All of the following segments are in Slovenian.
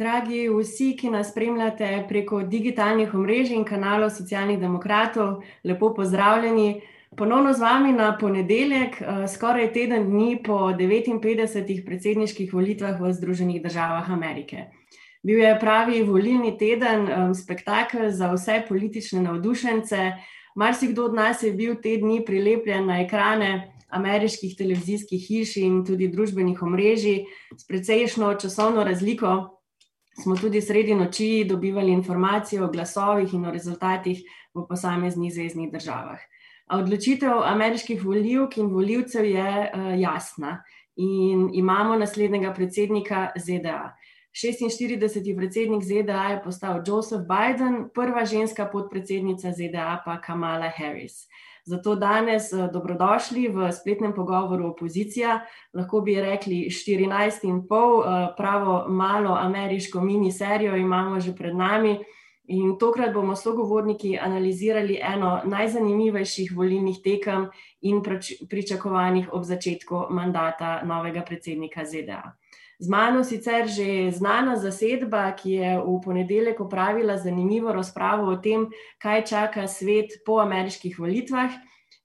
Dragi vsi, ki nas spremljate preko digitalnih omrežij in kanalov socialnih demokratov, lepo pozdravljeni. Ponovno z vami na ponedeljek, eh, skoraj teden dni po 59 predsedniških volitvah v Združenih državah Amerike. Bil je pravi volilni teden, spektakel za vse politične navdušence. Marsikdo od nas je bil te dni prilepljen na ekrane ameriških televizijskih hiš in tudi družbenih omrežij s precejšno časovno razliko smo tudi sredi noči dobivali informacije o glasovih in o rezultatih v posameznih zvezdnih državah. Odločitev ameriških voljivk in voljivcev je uh, jasna in imamo naslednjega predsednika ZDA. 46. predsednik ZDA je postal Joseph Biden, prva ženska podpredsednica ZDA pa Kamala Harris. Zato danes eh, dobrodošli v spletnem pogovoru opozicija. Lahko bi rekli 14 in pol, eh, pravo malo ameriško mini serijo imamo že pred nami. In tokrat bomo sogovorniki analizirali eno najzanimivejših volilnih tekem in pričakovanih ob začetku mandata novega predsednika ZDA. Z mano sicer že znana zasedba, ki je v ponedeljek opravila zanimivo razpravo o tem, kaj čaka svet po ameriških volitvah.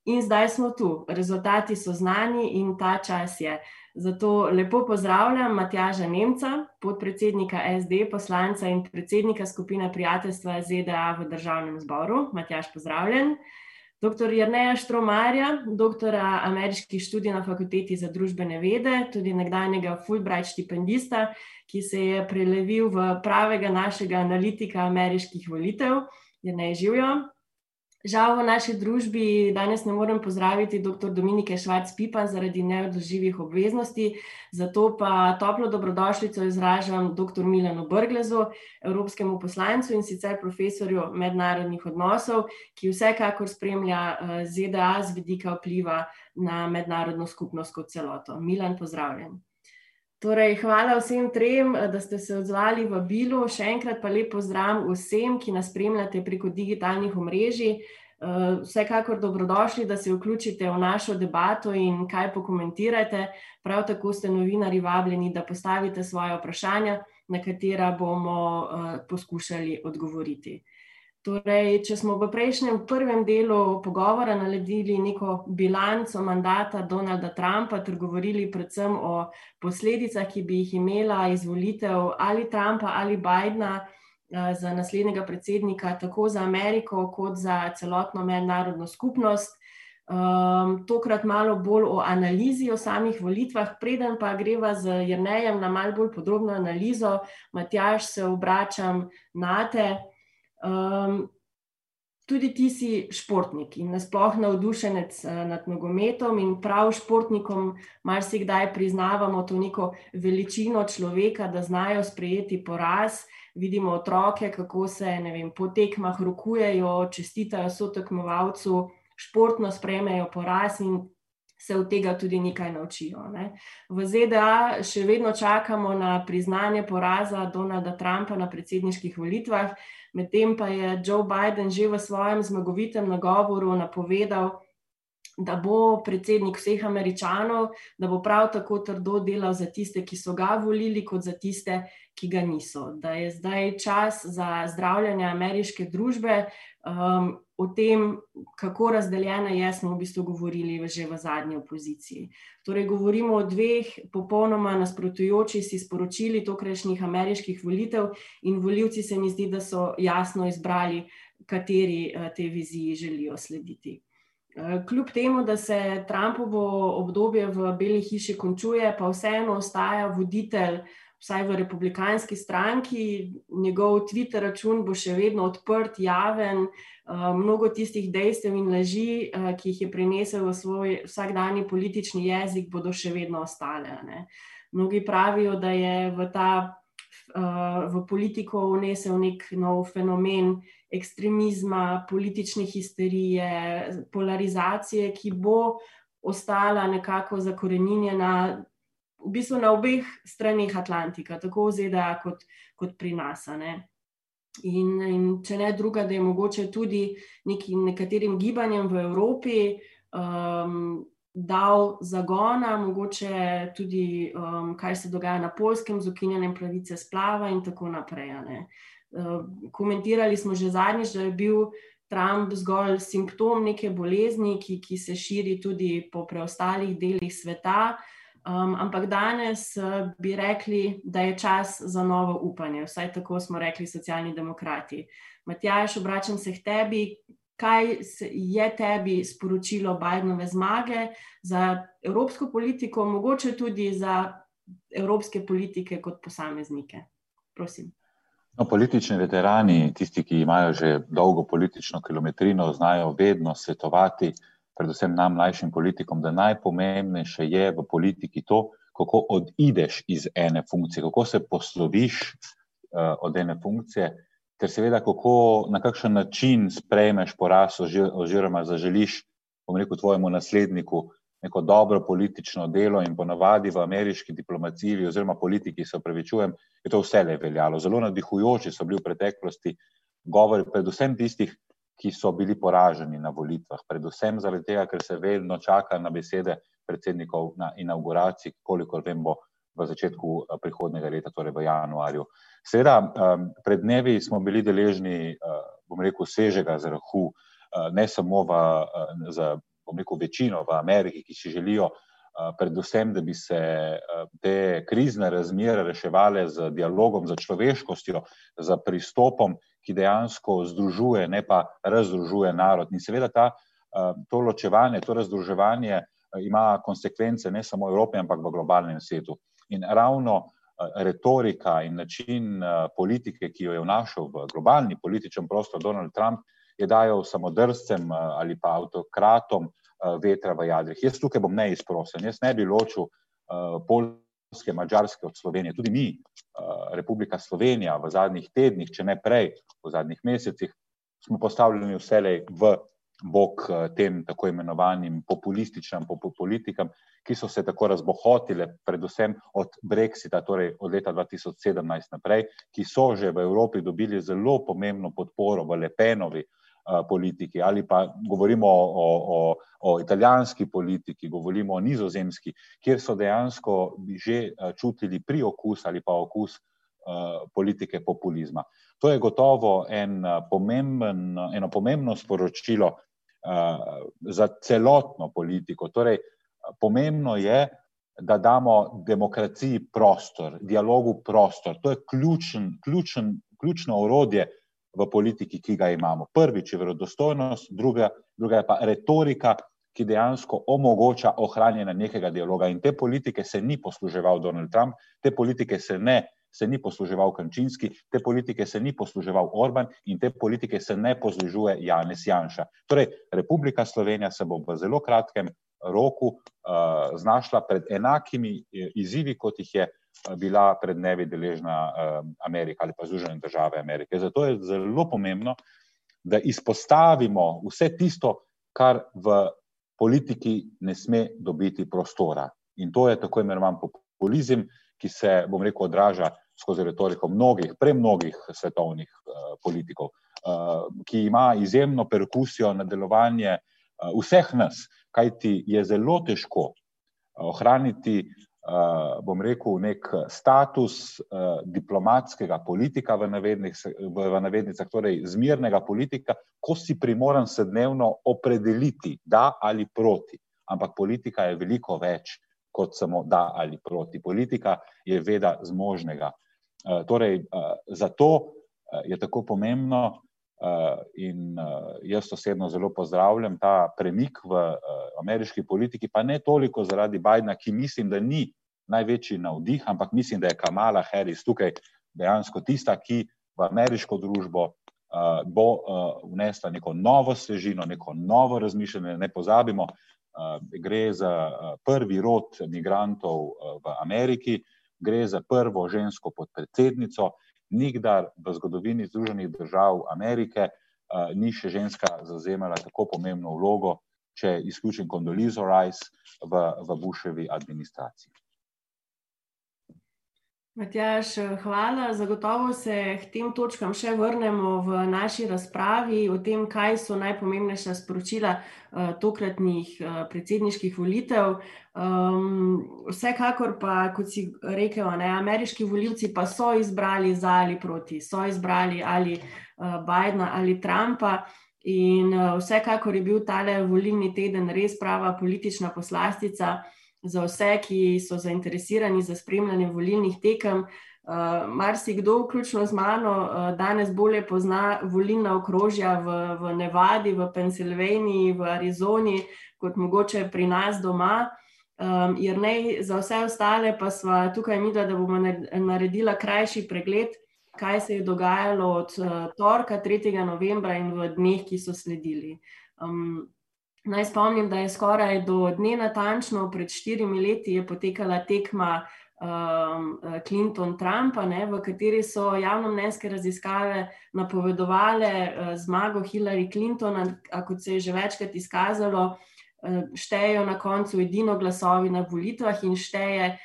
In zdaj smo tu, rezultati so znani in ta čas je. Zato lepo pozdravljam Matjaža Nemca, podpredsednika SD, poslanca in predsednika skupine prijateljstva ZDA v državnem zboru. Matjaž, pozdravljen. Dr. Jrneja Štromarja, doktora ameriških študij na fakulteti za družbene vede, tudi nekdanjega Fulbright štipendista, ki se je prelevil v pravega našega analitika ameriških volitev. Jrnej živijo. Žal v naši družbi danes ne morem pozdraviti dr. Dominike Švarc-Pipa zaradi neodloživih obveznosti, zato pa toplo dobrodošlico izražam dr. Milanu Brglezu, evropskemu poslancu in sicer profesorju mednarodnih odnosov, ki vsekakor spremlja eh, ZDA z vidika vpliva na mednarodno skupnost kot celoto. Milan, pozdravljen. Torej, hvala vsem trem, eh, da ste se odzvali v Bilu. Še enkrat pa lepo zdrav vsem, ki nas spremljate preko digitalnih omrežij. Eh, vsekakor dobrodošli, da se vključite v našo debato in kaj pokomentirate. Prav tako ste novinari vabljeni, da postavite svoje vprašanja, na katera bomo eh, poskušali odgovoriti. Torej, če smo v prejšnjem prvem delu pogovora naredili neko bilanco mandata Donalda Trumpa, ter govorili predvsem o posledicah, ki bi jih imela izvolitev ali Trumpa ali Bidna eh, za naslednjega predsednika, tako za Ameriko, kot za celotno mednarodno skupnost. Um, tokrat malo bolj o analizi o samih volitvah, preden pa greva z Jrnejem na malo bolj podrobno analizo. Matjaž, se obračam na te. Um, tudi ti si športnik in nasploh navdušenec uh, nad nogometom, in prav športnikom marsikdaj priznavamo to neko veličino človeka, da znajo sprejeti poraz. Vidimo otroke, kako se vem, po tekmah rokujejo, čestitajo sotekmovalcu, športno sprejmejo poraz in se od tega tudi nekaj naučijo. Ne. V ZDA še vedno čakamo na priznanje poraza Donalda Trumpa na predsedniških volitvah, medtem pa je Joe Biden že v svojem zmagovitem nagovoru napovedal, da bo predsednik vseh američanov, da bo prav tako trdo delal za tiste, ki so ga volili, kot za tiste, ki ga niso. Da je zdaj čas za zdravljanje ameriške družbe. Um, o tem, kako razdeljena je, smo v bistvu govorili že v zadnji opoziciji. Torej, govorimo o dveh popolnoma nasprotujočih si sporočili tokajšnjih ameriških volitev, in voljivci se mi zdi, da so jasno izbrali, kateri uh, te viziji želijo slediti. Eh, kljub temu, da se Trumpovo obdobje v Beli hiši končuje, pa vseeno ostaja voditelj, vsaj v republikanski stranki, njegov Twitter račun bo še vedno odprt, javen, eh, mnogo tistih dejstev in laži, eh, ki jih je prinesel v svoj vsakdanji politični jezik, bodo še vedno ostale. Ne. Mnogi pravijo, da je v ta v politiko vnesel nek nov fenomen ekstremizma, politične histerije, polarizacije, ki bo ostala nekako zakorenjena v bistvu na obeh straneh Atlantika, tako v ZDA kot, kot pri nas. In, in če ne druga, da je mogoče tudi nekim, nekaterim gibanjem v Evropi um, dal zagona, mogoče tudi, um, kaj se dogaja na polskem, z ukinjanjem pravice splava in tako naprej. Uh, komentirali smo že zadnjič, da je bil Trump zgolj simptom neke bolezni, ki, ki se širi tudi po preostalih delih sveta. Um, ampak danes uh, bi rekli, da je čas za novo upanje, vsaj tako smo rekli socialni demokrati. Matjaš, obračam se k tebi, kaj je tebi sporočilo Bidenove zmage za evropsko politiko, mogoče tudi za evropske politike kot posameznike. Prosim. No, politični veterani, tisti, ki imajo že dolgo politično kilometrino, znajo vedno svetovati, predvsem nam, mlajšim politikom, da najpomembnejše je v politiki to, kako odideš iz ene funkcije, kako se posloviš uh, od ene funkcije ter seveda, kako na kakšen način sprejmeš poraz, oziroma zaželiš, bom rekel, tvojemu nasledniku neko dobro politično delo, in ponavadi v ameriški diplomaciji, oziroma politiki, se upravičujem, je to vse le veljalo. Zelo navdihujoči so bili v preteklosti govori, predvsem tistih, ki so bili poraženi na volitvah, predvsem zaradi tega, ker se vedno čaka na besede predsednikov na inauguraciji, kolikor vem, bo v začetku eh, prihodnega leta, torej v januarju. Seveda, pred dnevi smo bili deležni, eh, bom rekel, svežega zrahu, eh, ne samo v, za, bom rekel, večino v Ameriki, ki si želijo predvsem, da bi se te krizne razmere reševale z dialogom, z človeškostjo, z pristopom, ki dejansko združuje, ne pa razdružuje narod. In seveda ta, to ločevanje, to razdruževanje ima konsekvence ne samo v Evropi, ampak v globalnem svetu. In ravno retorika in način eh, politike, ki jo je vnašal v globalni političen prostor Donald Trump, je dajal samodrscem eh, ali pa avtokratom eh, vetra v jadrih. Jaz tukaj bom neizprosen, jaz ne bi ločil Polske, Mačarske od Slovenije. Tudi mi, Republika Slovenija, v zadnjih tednih, če ne prej, v zadnjih mesecih, smo postavljeni vselej v bok eh, tem tako imenovanim populističnim politikam, ki so se tako razbohotile, predvsem od Brexita, torej od leta 2017 naprej, ki so že v Evropi dobili zelo pomembno podporo v Lepenovi eh, politiki ali pa govorimo o, o, o italijanski politiki, govorimo o nizozemski, kjer so dejansko že čutili priokus ali pa okus politike populizma. To je gotovo en pomemben, eno pomembno sporočilo uh, za celotno politiko. Torej, pomembno je, da damo demokraciji prostor, dialogu prostor. To je ključen, ključen, ključno orodje v politiki, ki ga imamo. Prvič je verodostojnost, druga, druga je pa retorika, ki dejansko omogoča ohranjanje nekega dialoga. In te politike se ni posluževal Donald Trump, te politike se ne se ni posluževal Kančinski, te politike se ni posluževal Orban in te politike se ne poslužuje Janez Janša. Torej, Republika Slovenija se bo v zelo kratkem roku uh, znašla pred enakimi eh, izzivi, kot jih je eh, bila pred dnevi deležna uh, Amerika ali pa Združene države Amerike. Zato je zelo pomembno, da izpostavimo vse tisto, kar v politiki ne sme dobiti prostora. In to je tako imenovan populizem, ki se, bom rekel, odraža skozi retoriko mnogih, premnogih svetovnih uh, politikov, uh, ki ima izjemno perkusijo na delovanje uh, vseh nas, kajti je zelo težko ohraniti, uh, bom rekel, nek status uh, diplomatskega politika v, v, v navednicah, torej zmirnega politika, ko si primoran se dnevno opredeliti, da ali proti. Ampak politika je veliko več kot samo da ali proti. Politika je veda zmožnega. Eh, torej, eh, zato eh, je tako pomembno in jaz osebno zelo pozdravljam ta premik v ameriški politiki, pa ne toliko zaradi Bidna, ki mislim, da ni največji navdih, ampak mislim, da je Kamala Harris tukaj dejansko tista, ki v ameriško družbo bo vnesla neko novo svežino, neko novo razmišljanje. Ne pozabimo, gre za prvi rod migrantov v Ameriki, gre za prvo žensko podpredsednico. Nikdar v zgodovini Združenih držav Amerike uh, ni še ženska zauzemala tako pomembno vlogo, če izključim Kondolizo Rice v, v Bushevi administraciji. Matjaš, hvala. Zagotovo se k tem točkam še vrnemo v naši razpravi o tem, kaj so najpomembnejša sporočila uh, tokratnih uh, predsedniških volitev. Um, vsekakor pa, kot si rekel, ne, ameriški voljivci pa so izbrali za ali proti, so izbrali ali uh, Bidna ali Trumpa. In uh, vsekakor je bil tale volilni teden res prava politična poslastica za vse, ki so zainteresirani za spremljanje volilnih tekem. Uh, Mar si kdo, vključno z mano, uh, danes bolje pozna volilna okrožja v, v Nevadi, v Pennsylvaniji, v Arizoni, kot mogoče pri nas doma. Um, jer ne za vse ostale, pa smo tukaj mi, da bomo naredila krajši pregled, kaj se je dogajalo od uh, torka 3. novembra in v dneh, ki so sledili. Um, Naj spomnim, da je skoraj do dne natančno, pred štirimi leti, potekala tekma um, Clinton-Trumpa, v kateri so javnomnenjske raziskave napovedovale uh, zmago Hillary Clinton, a kot se je že večkrat izkazalo, uh, štejejo na koncu edino glasovi na volitvah in šteje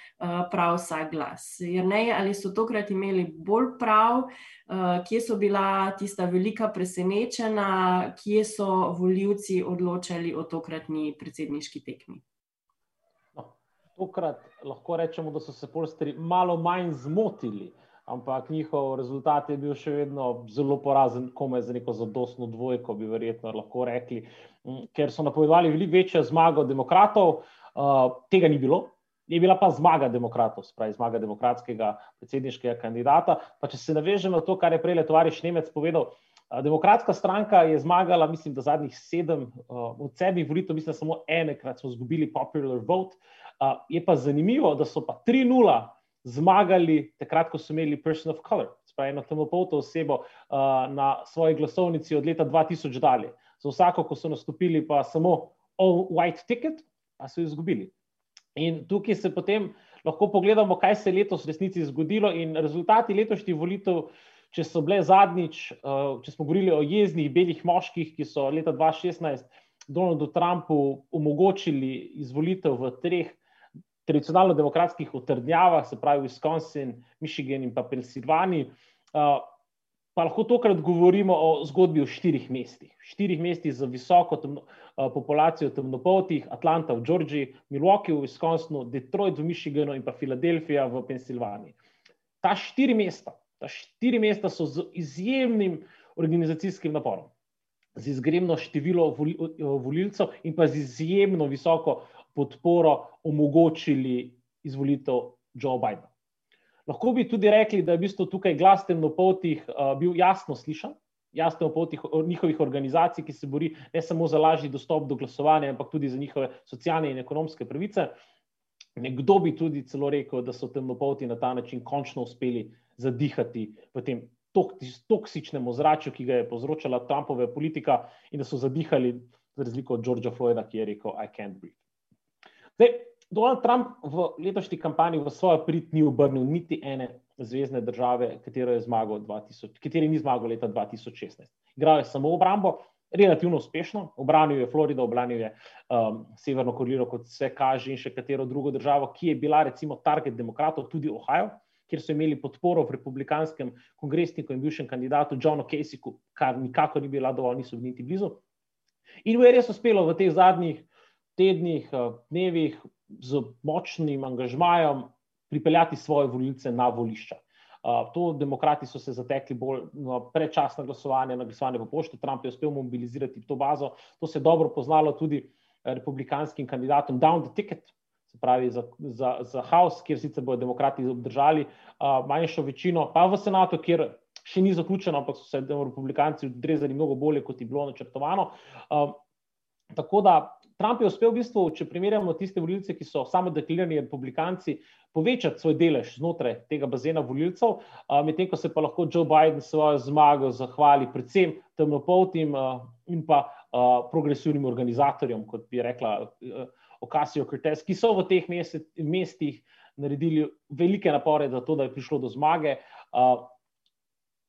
prav vsak glas. Jer ne, ali so tokrat imeli bolj prav, Eh, kje so bila tista velika presenečenja, kje so voljivci odločali o tokratni predsedniški tekmi. No, tokrat lahko rečemo, da so se polstri malo manj zmotili, ampak njihov rezultat je bil še vedno zelo porazen, komaj za neko zadostno dvojko, bi verjetno lahko rekli, mm, ker so napovedovali veliko večjo zmago demokratov, uh, tega ni bilo je bila pa zmaga demokratov, spravi zmaga demokratskega predsedniškega kandidata. Pa če se navežemo na to, kar je prej tovariš Nemec povedal, demokratska stranka je zmagala, mislim, da zadnjih sedem od sedmih volitev, mislim, samo enekrat smo izgubili popular vote. Je pa zanimivo, da so pa 3-0 zmagali takrat, ko so imeli person of color, spravi eno temopolto osebo na svoji glasovnici od leta 2000 dalje. Za vsako, ko so nastopili, pa samo all white ticket, pa so izgubili. In tukaj se potem lahko pogledamo, kaj se je letos v resnici zgodilo, in rezultati letošnjih volitev, če so bile zadnjič, eh, če smo govorili o jeznih belih moških, ki so leta 2016 Donaldu Trumpu omogočili izvolitev v treh tradicionalno demokratskih utrdnjavah, se pravi Wisconsin, Michigan in pa Pennsylvania. Eh, pa lahko tokrat govorimo o zgodbi v štirih mestih. Štirih mestih z visoko temno, uh, populacijo temnopoltih, Atlanta v Georgiji, Milwaukee v Wisconsinu, Detroit v Michiganu in pa Filadelfija v Pensilvaniji. Ta štiri mesta, ta štiri mesta so z izjemnim organizacijskim naporom, z izjemno število volilcev in pa z izjemno visoko podporo omogočili izvolitev Joe Bidena. Lahko bi tudi rekli, da je v bistvu tukaj glas temnopoltih uh, bil jasno slišan, jasno temnopoltih njihovih organizacij, ki se bori ne samo za lažji dostop do glasovanja, ampak tudi za njihove socialne in ekonomske pravice. Nekdo bi tudi celo rekel, da so temnopolti na ta način končno uspeli zadihati v tem toksičnem ozračju, ki ga je povzročala Trumpova politika, in da so zadihali, za razliko od Georgea Floyda, ki je rekel: I can't breathe. Zdaj, Donald Trump v letošnji kampanji v svojo prid ni obrnil niti ene zvezdne države, katero je zmagal 2000, kateri ni zmagal leta 2016. Igral je samo obrambo, relativno uspešno, obranil je Florido, obranil je um, Severno Karolino, kot se kaže, in še katero drugo državo, ki je bila recimo target demokratov, tudi Ohio, kjer so imeli podporo v republikanskem kongresniku in bivšem kandidatu Johnu Caseyku, kar nikako ni bila dovolj, niso bili niti blizu. In mu je res uspelo v teh zadnjih tednih, uh, dnevih, z močnim angažmajem pripeljati svoje volilce na volišča. Uh, to demokrati so se zatekli bolj na predčasno glasovanje, na glasovanje po pošti. Trump je uspel mobilizirati to bazo. To se je dobro poznalo tudi eh, republikanskim kandidatom down the ticket, se pravi za, za, za House, kjer sicer bodo demokrati obdržali uh, manjšo večino, pa v senatu, kjer še ni zaključeno, ampak so se republikanci odrezali mnogo bolje, kot je bilo načrtovano. Uh, tako da Trump je uspel, v bistvu, če primerjamo tiste volilce, ki so samo deklarirani republikanci, povečati svoj delež znotraj tega bazena volilcev, medtem ko se pa lahko Joe Biden svojo zmago zahvali predvsem temnopoltim in pa progresivnim organizatorjem, kot bi rekla Ocasio Cortez, ki so v teh mestih naredili velike napore za to, da je prišlo do zmage.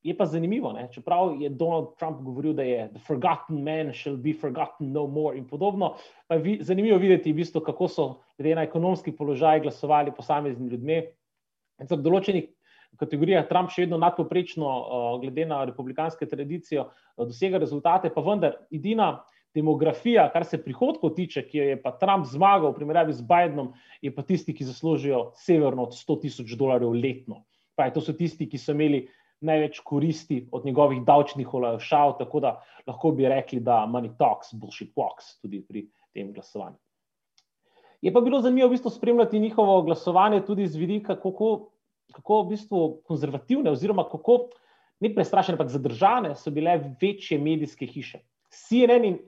Je pa zanimivo, ne? čeprav je Donald Trump govoril, da je the forgotten man shall be forgotten no more in podobno. Pa je vi, zanimivo videti, v bistvu, kako so glede na ekonomski položaj glasovali posamezni ljudje. V določenih kategorijah Trump še vedno nadpoprečno, glede na republikanske tradicijo, dosega rezultate, pa vendar edina demografija, kar se prihodkov tiče, ki jo je pa Trump zmagal v primerjavi z Bidenom, je pa tisti, ki zaslužijo severno od 100 tisoč dolarjev letno. Pa je to so tisti, ki so imeli največ koristi od njegovih davčnih olajšav, tako da lahko bi rekli, da money talks, bullshit walks tudi pri tem glasovanju. Je pa bilo zanimivo v bistvu spremljati njihovo glasovanje tudi z vidika, kako, kako v bistvu konzervativne oziroma kako ne prestrašene, ampak zadržane so bile večje medijske hiše. CNN in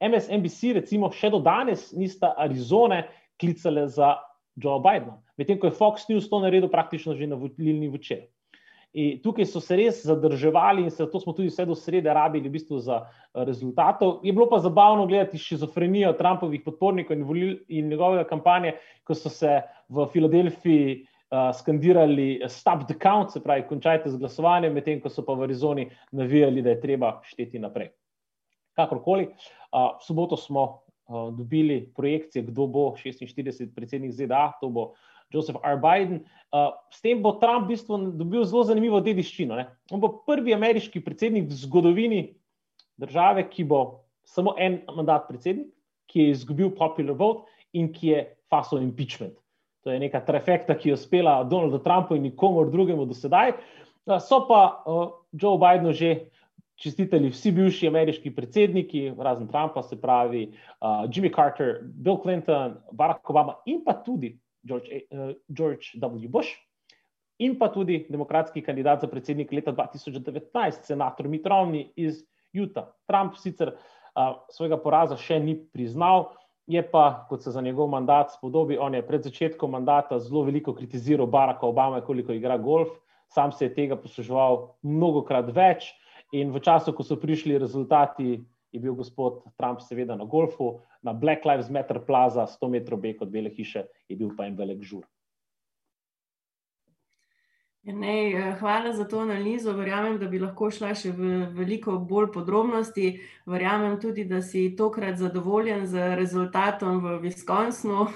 MSNBC, recimo, še do danes nista Arizone klicale za Joe Bidena, medtem ko je Fox News to naredil praktično že na volilni večer. In tukaj so se res zadrževali, in zato smo tudi vse do srede rabili v bistvu za eh, rezultatov. Je bilo pa zabavno gledati šizofrenijo Trumpovih podpornikov in, volil, in njegovega kampanje, ko so se v Filadelfiji uh, skandirali Stop the count, se pravi, končajte z glasovanjem, medtem ko so pa v Arizoni navijali, da je treba šteti naprej. Kakorkoli, uh, v soboto smo uh, dobili projekcije, kdo bo 46 predsednik ZDA, to bo uh, Joseph R. Biden. Uh, s tem bo Trump v bistvu dobil zelo zanimivo dediščino. Ne? On bo prvi ameriški predsednik v zgodovini države, ki bo samo en mandat predsednik, ki je izgubil popular vote in ki je faso impeachment. To je neka trefekta, ki je uspela Donaldu Trumpu in nikomor drugemu do sedaj. Uh, so pa uh, Joe Bidenu že čestitali vsi bivši ameriški predsedniki, razen Trumpa, se pravi uh, Jimmy Carter, Bill Clinton, Barack Obama in pa tudi George, uh, George W. Bush in pa tudi demokratski kandidat za predsednik leta 2019, senator Mitt Romney iz Utah. Trump sicer uh, svojega poraza še ni priznal, je pa, kot se za njegov mandat spodobi, on je pred začetkom mandata zelo veliko kritiziral Baracka Obama, koliko igra golf, sam se je tega posluževal mnogokrat več in v času, ko so prišli rezultati, je bil gospod Trump seveda na golfu, na Black Lives Matter plaza, 100 metrov beg od Bele hiše, je bil pa en velik žur. Ja, ne, eh, hvala za to analizo. Verjamem, da bi lahko šla še v veliko bolj podrobnosti. Verjamem tudi, da si tokrat zadovoljen z rezultatom v Wisconsinu,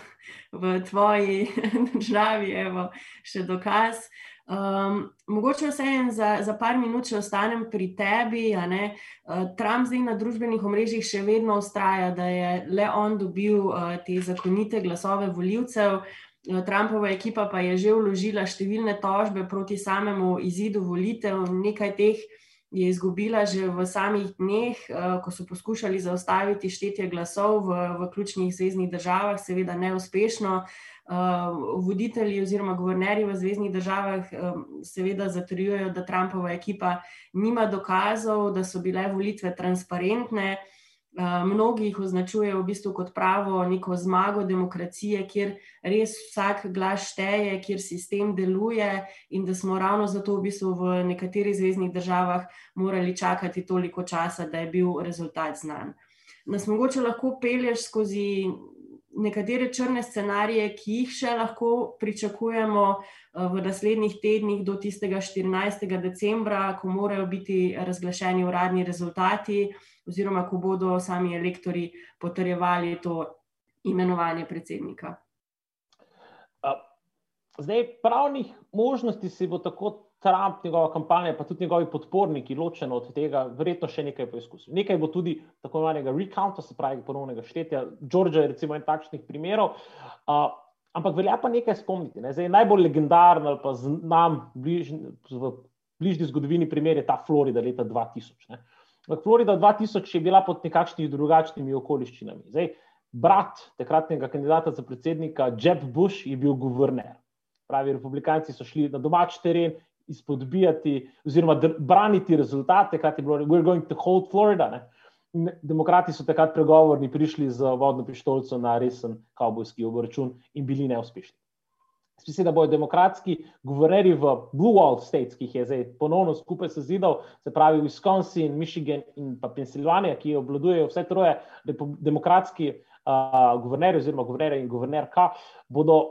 v tvoji državi. Evo, še dokaz. Um, mogoče vseeno za, za par minut, če ostanem pri tebi. Uh, Trump zdaj na družbenih omrežjih še vedno ustraja, da je le on dobil uh, te zakonite glasove voljivcev. Uh, Trumpova ekipa pa je že vložila številne tožbe proti samemu izidu volitev, nekaj teh je izgubila že v samih dneh, uh, ko so poskušali zaustaviti štetje glasov v, v ključnih zvezdnih državah, seveda neuspešno. Uh, voditelji oziroma guvernerji v zvezdnih državah um, seveda zatrjujejo, da Trumpova ekipa nima dokazov, da so bile volitve transparentne. Uh, mnogi jih označujejo v bistvu kot pravo neko zmago demokracije, kjer res vsak glas šteje, kjer sistem deluje, in da smo ravno zato v bistvu v nekaterih zvezdnih državah morali čakati toliko časa, da je bil rezultat znan. Nas mogoče lahko pelješ skozi nekatere črne scenarije, ki jih še lahko pričakujemo eh, v naslednjih tednih, do tistega 14. decembra, ko morajo biti razglašeni uradni rezultati, oziroma ko bodo sami elektori potrjevali to imenovanje predsednika. Zdaj, pravnih možnosti si bo tako Trump, njegova kampanja, pa tudi njegovi podporniki, ločeno od tega, verjetno še nekaj poizkusil. Nekaj bo tudi tako imenovanega recounta, se pravi ponovnega štetja. Georgia je recimo en takšnih primerov. Uh, ampak velja pa nekaj spomniti. Ne? Zdaj, najbolj legendaren ali pa znam bliž, v bližnji zgodovini primer je ta Florida leta 2000. Ne? Florida 2000 je bila pod nekakšnimi drugačnimi okoliščinami. Zdaj, brat takratnega kandidata za predsednika, Jeb Bush, je bil guverner. Pravi, republikanci so šli na domač teren izpodbijati oziroma braniti rezultate, kaj je bilo, we're going to hold Florida. Ne? Demokrati so takrat pregovorni prišli z vodno pištolico na resen kavbojski obračun in bili neuspešni. Spisi, da bodo demokratski guvernerji v Blue Wall States, ki jih je zdaj ponovno skupaj sezidal, se pravi Wisconsin, Michigan in pa Pensilvanija, ki obvladujejo vse troje demokratski uh, guvernerji oziroma guvernerji in guvernerka, bodo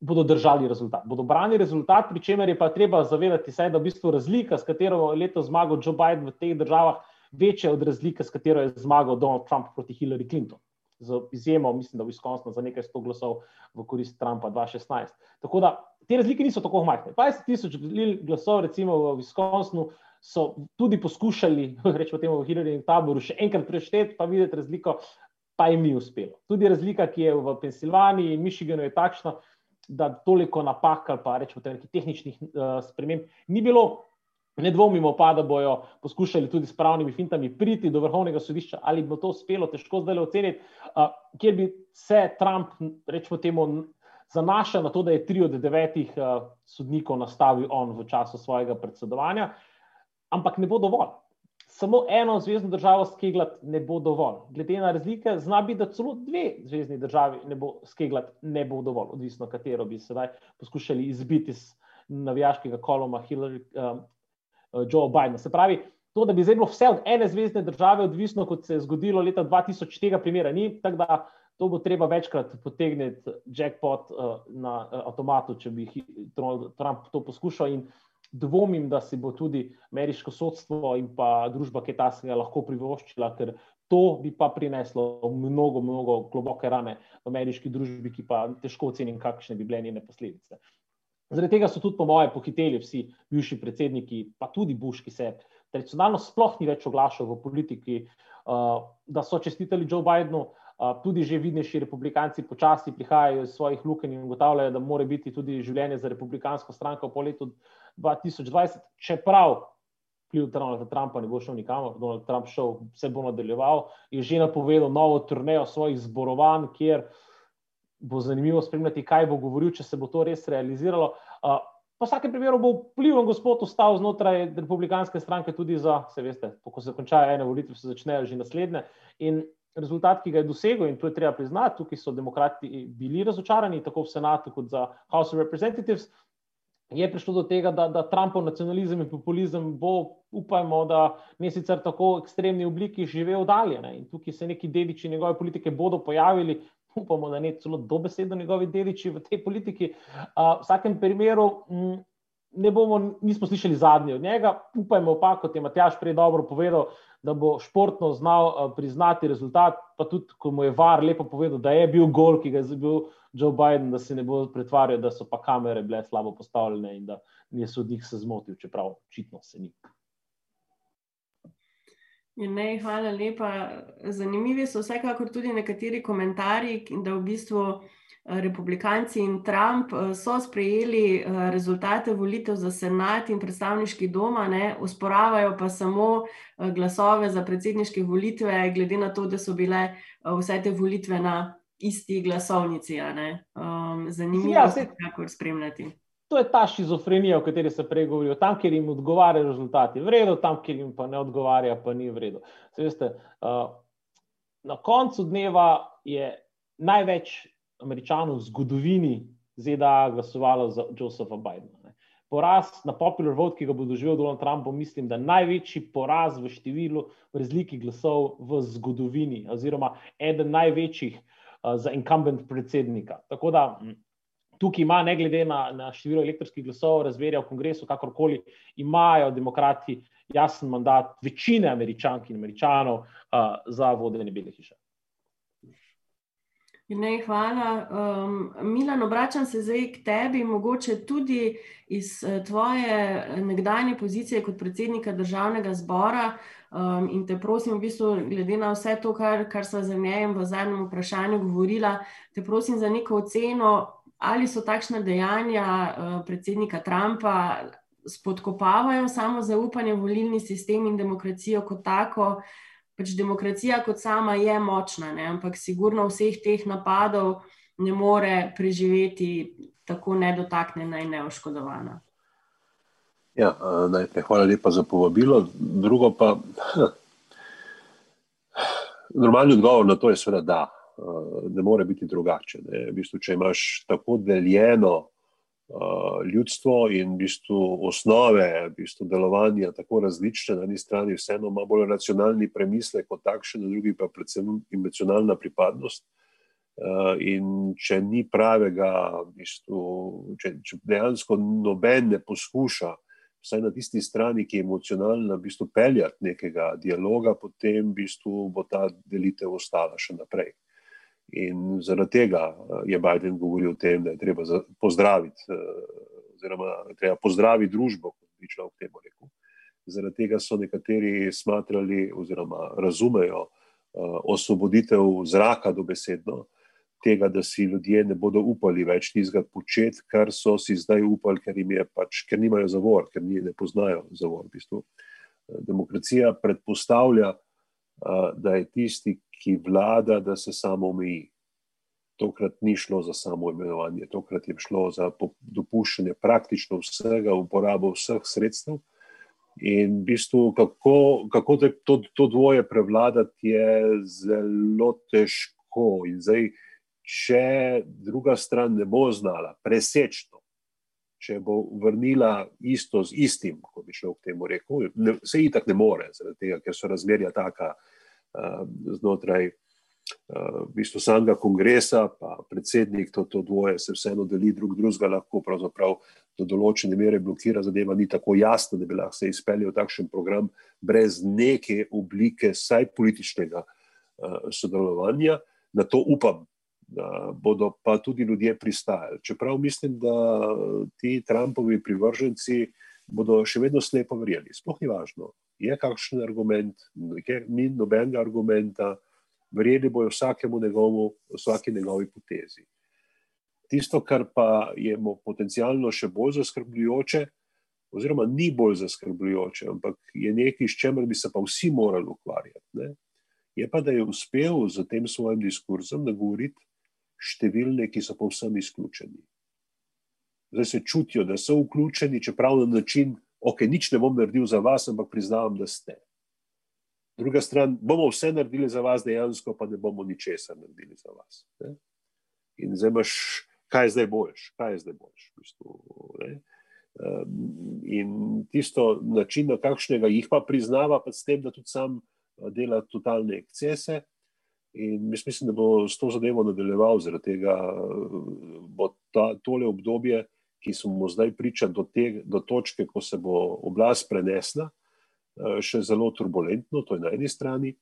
bodo držali rezultat, bodo brani rezultat, pri čemer je pa treba zavedati se, da je v bistvu razlika, s katero je letos zmagal Joe Biden v teh državah, večja od razlike, s katero je zmagal Donald Trump proti Hillary Clinton. Z izjemo, mislim, da v Wisconsinu za nekaj sto glasov v korist Trumpa 2016. Tako da te razlike niso tako majhne. 20 tisoč glasov, recimo v Wisconsinu, so tudi poskušali, rečemo temu v Hillaryjem taboru, še enkrat prešteti, pa videti razliko, pa jim ni uspelo. Tudi razlika, ki je v Pensilvaniji in Michiganu, je takšna, da toliko napak ali pa rečemo tehničnih uh, sprememb ni bilo. Ne dvomimo pa, da bojo poskušali tudi s pravnimi fintami priti do vrhovnega sodišča, ali bo to uspelo, težko zdaj oceniti, uh, kjer bi se Trump, rečemo temu, zanašal na to, da je tri od devetih uh, sodnikov nastavil on v času svojega predsedovanja. Uh, ampak ne bo dovolj. Samo eno zvezdno državo skeglati ne bo dovolj. Glede na razlike, zna biti, da celo dve zvezdni državi ne bo skeglati, ne bo dovolj, odvisno katero bi sedaj poskušali izbiti iz navijaškega koloma Hillary, um, uh, Joe Biden. Se pravi, to, da bi zdaj bilo vse od ene zvezdne države odvisno, kot se je zgodilo leta 2000, tega primera ni, tako da to bo treba večkrat potegniti jackpot uh, na uh, avtomatu, če bi Trump to poskušal. In, dvomim, da si bo tudi ameriško sodstvo in pa družba Kitajskega lahko privoščila, ker to bi pa prineslo mnogo, mnogo globoke rane v ameriški družbi, ki pa težko ocenim, kakšne bi bile njene posledice. Zaradi tega so tudi, po mojem, pohiteli vsi bivši predsedniki, pa tudi Bush, ki se tradicionalno sploh ni več oglašal v politiki, da so čestitali Joe Bidenu. Tudi že vidnejši republikanci počasi prihajajo iz svojih lukenj in ugotavljajo, da mora biti tudi življenje za republikansko stranko po letu 2020, čeprav vpliv Donalda Trumpa ne bo šel nikamor, Donald Trump šel, se bo nadaljeval, je že napovedal novo turnejo svojih zborovanj, kjer bo zanimivo spremljati, kaj bo govoril, če se bo to res realiziralo. Po vsakem primeru bo vpliven gospod ostal znotraj republikanske stranke tudi za, se veste, ko se končajo ene volitve, se začnejo že naslednje. In rezultat, ki ga je dosegel, in to je treba priznati, tukaj so demokrati bili razočarani, tako v senatu kot za House of Representatives, je prišlo do tega, da, da Trumpov nacionalizem in populizem bo, upajmo, da ne sicer tako ekstremni obliki živel dalje. Ne. In tukaj se neki dediči njegove politike bodo pojavili, upamo, da ne celo dobesedno njegovi dediči v tej politiki. Uh, v vsakem primeru. M, Ne bomo, nismo slišali zadnje od njega, upajmo pa, kot je Matjaš prej dobro povedal, da bo športno znal priznati rezultat. Pa tudi, ko mu je var lepo povedal, da je bil gol, ki ga je bil Joe Biden, da se ne bo pretvarjal, da so pa kamere bile slabo postavljene in da je sodnik se zmotil, čeprav očitno se ni. Ne, hvala lepa. Zanimivi so vsekakor tudi nekateri komentarji, da v bistvu eh, republikanci in Trump eh, so sprejeli eh, rezultate volitev za senat in predstavniški doma, ne, usporavajo pa samo glasove za predsedniške volitve, glede na to, da so bile vse te volitve na isti glasovnici. Um, zanimivo ja, je, kako spremljati. To je ta šizofrenija, o kateri se prej govorijo. Tam, kjer jim odgovarjajo rezultati, v redu, tam, kjer jim pa ne odgovarja, pa ni v redu. Veste, uh, na koncu dneva je največ američanov v zgodovini ZDA glasovalo za Josepha Bidena. Ne. Poraz na popular vote, ki ga bo doživel Donald Trump, mislim, da največji poraz v številu v razliki glasov v zgodovini, oziroma eden največjih uh, za incumbent predsednika. Tako da tukaj ima, ne glede na, na število elektronskih glasov, razverja v kongresu, kakorkoli imajo demokrati jasen mandat večine američank in američanov uh, za vodenje Bele hiše. Ne, hvala. Um, Milan, obračam se zdaj k tebi, mogoče tudi iz uh, tvoje nekdanje pozicije kot predsednika državnega zbora. Um, in te prosim, v bistvu, glede na vse to, kar, kar so za njem v zadnjem vprašanju govorila, te prosim za neko oceno, ali so takšne dejanja uh, predsednika Trumpa spodkopavajo samo zaupanje v volilni sistem in demokracijo kot tako. Pač demokracija kot sama je močna, ne? ampak sigurno vseh teh napadov ne more preživeti tako nedotaknjena in neoškodovana. Ja, najprej hvala lepa za povabilo. Drugo pa, normalni odgovor na to je seveda da. Ne more biti drugače. V bistvu, če imaš tako deljeno ljudstvo in v bistvu osnove v bistvu delovanja tako različne, na eni strani vseeno ima bolj racionalni premislek kot takšen, na drugi pa predvsem emocionalna pripadnost. In če ni pravega, v bistvu, če, če dejansko noben ne poskuša vsaj na tisti strani, ki je emocionalna, v bistvu peljati nekega dialoga, potem v bistvu bo ta delitev ostala še naprej. In zaradi tega je Biden govoril o tem, da je treba pozdraviti, oziroma treba pozdraviti družbo, kot bi človek temu rekel. Zaradi tega so nekateri smatrali, oziroma razumejo osvoboditev zraka, dobesedno, tega, da si ljudje ne bodo upali več tistega početi, kar so si zdaj upali, ker jim je pač, ker nimajo zavor, ker ni, ne poznajo zavor. V bistvu. Demokracija predpostavlja, da je tisti, ki vlada, da se samo omeji. Tokrat ni šlo za samo imenovanje, tokrat je šlo za dopuščanje praktično vsega, uporabo vseh sredstev. In v bistvu, kako, kako to, to dvoje prevladati, je zelo težko. In zdaj, če druga stran ne bo znala preseči to, če bo vrnila isto z istim, kot bi šlo k temu rekel, ne, se itak ne more, tega, ker so razmerja taka uh, znotraj uh, v bistvu samega kongresa, pa predsednik to, to dvoje se vseeno deli drug drugega, lahko pravzaprav do določene mere blokira zadeva, ni tako jasno, da bi lahko se izpeljal takšen program brez neke oblike, saj političnega uh, sodelovanja. Na to upam, da bodo pa tudi ljudje pristajali. Čeprav mislim, da ti Trumpovi privrženci bodo še vedno slepo verjeli. Sploh ni važno, je kakšen argument, ni nobenega argumenta, verjeli bojo vsakemu njegovu, vsaki njegovi potezi. Tisto, kar pa je potencialno še bolj zaskrbljujoče, oziroma ni bolj zaskrbljujoče, ampak je nekaj, s čemer bi se pa vsi morali ukvarjati. Ne? Je pa, da je uspel z tem svojim diskurzom nagovoriti številne, ki so povsem izključeni. Zdaj se čutijo, da so vključeni, čeprav na način, ok, nič ne bom naredil za vas, ampak priznavam, da ste. Druga stran, bomo vse naredili za vas, dejansko pa ne bomo ničesar naredili za vas. Ne? In zdaj imaš, kaj zdaj boljš, kaj zdaj boljš. V bistvu, um, in tisto način, na kakšnega jih pa priznava, pa s tem, da tudi sam dela totalne ekscese, In jaz mislim, da bo s to zadevo nadaljeval, zaradi tega bo ta, tole obdobje, ki smo zdaj priča do, te, do točke, ko se bo oblast prenesla, eh, še zelo turbulentno, to je na eni strani.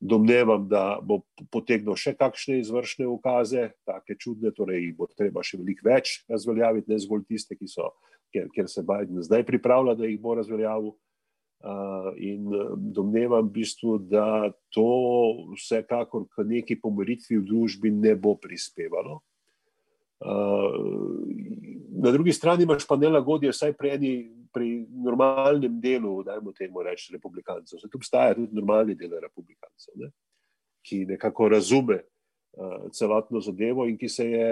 Domnevam, da bo potegnil še kakšne izvršne ukaze, tako čudne, torej jih bo treba še veliko več razveljaviti, ne zgolj tiste, ki so, ker, ker se Biden zdaj pripravlja, da jih bo razveljavil. Uh, in domnevam, v bistvu, da to vsekakor k neki pomiritvi v družbi ne bo prispevalo. Uh, na drugi strani imaš pa nelagodje, vsaj pri, eni, pri normalnem delu, dajmo temu reči, republikancev. Tu obstaja tudi normalni del republikancev, ne? ki nekako razume uh, celotno zadevo in ki se je,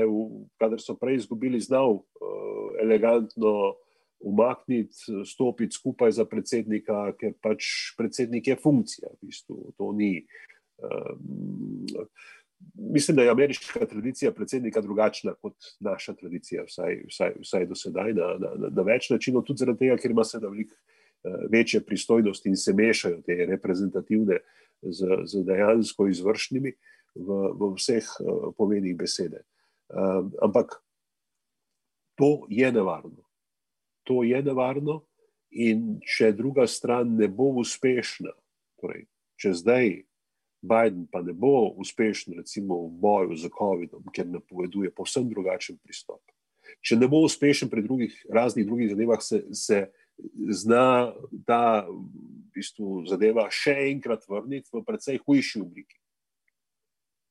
kadar so prej izgubili, znal uh, elegantno umakniti, stopiti skupaj za predsednika, ker pač predsednik je funkcija. V bistvu. To ni. Um, mislim, da je ameriška tradicija predsednika drugačna kot naša tradicija, vsaj, vsaj, vsaj do sedaj, na, na, na, na več načinov, tudi zaradi tega, ker ima se da veliko uh, večje pristojnosti in se mešajo te reprezentativne z, z dejansko izvršnimi v, v vseh uh, pomenih besede. Um, ampak to je nevarno to je nevarno, in če druga stran ne bo uspešna, torej, če zdaj Biden pa ne bo uspešen, recimo v boju z COVID-om, ker napoveduje povsem drugačen pristop. Če ne bo uspešen pri drugih, raznih drugih zadevah, se, se zna ta v bistvu, zadeva še enkrat vrniti v precej hujši obliki.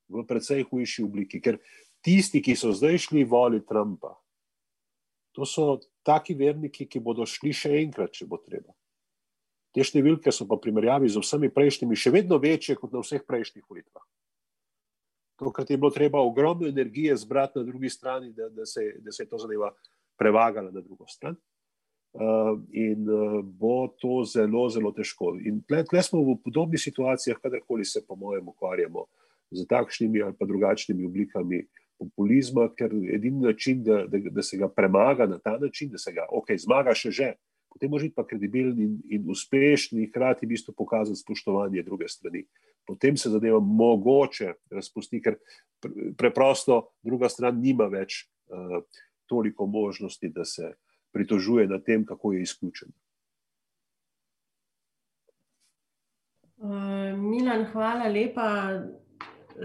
V precej hujši obliki, ker tisti, ki so zdaj šli voliti Trumpa, to so taki verniki, ki bodo šli še enkrat, če bo treba. Te številke so pa v primerjavi z vsemi prejšnjimi še vedno večje kot na vseh prejšnjih volitvah. Tokrat je bilo treba ogromno energije zbrati na drugi strani, da, da, se, da se je to zadeva prevagala na drugo stran. Uh, in uh, bo to zelo, zelo težko. In tle, tle smo v podobnih situacijah, kadarkoli se, po mojem, ukvarjamo z takšnimi ali pa drugačnimi oblikami populizma, ker edini način, da, da, da se ga premaga na ta način, da se ga ok, zmaga še že, potem može biti pa kredibilen in, in uspešen in hkrati v bistvu pokazati spoštovanje druge strani. Potem se zadeva mogoče razpusti, ker preprosto druga stran nima več uh, toliko možnosti, da se pritožuje nad tem, kako je izključen. Uh, Milan, hvala lepa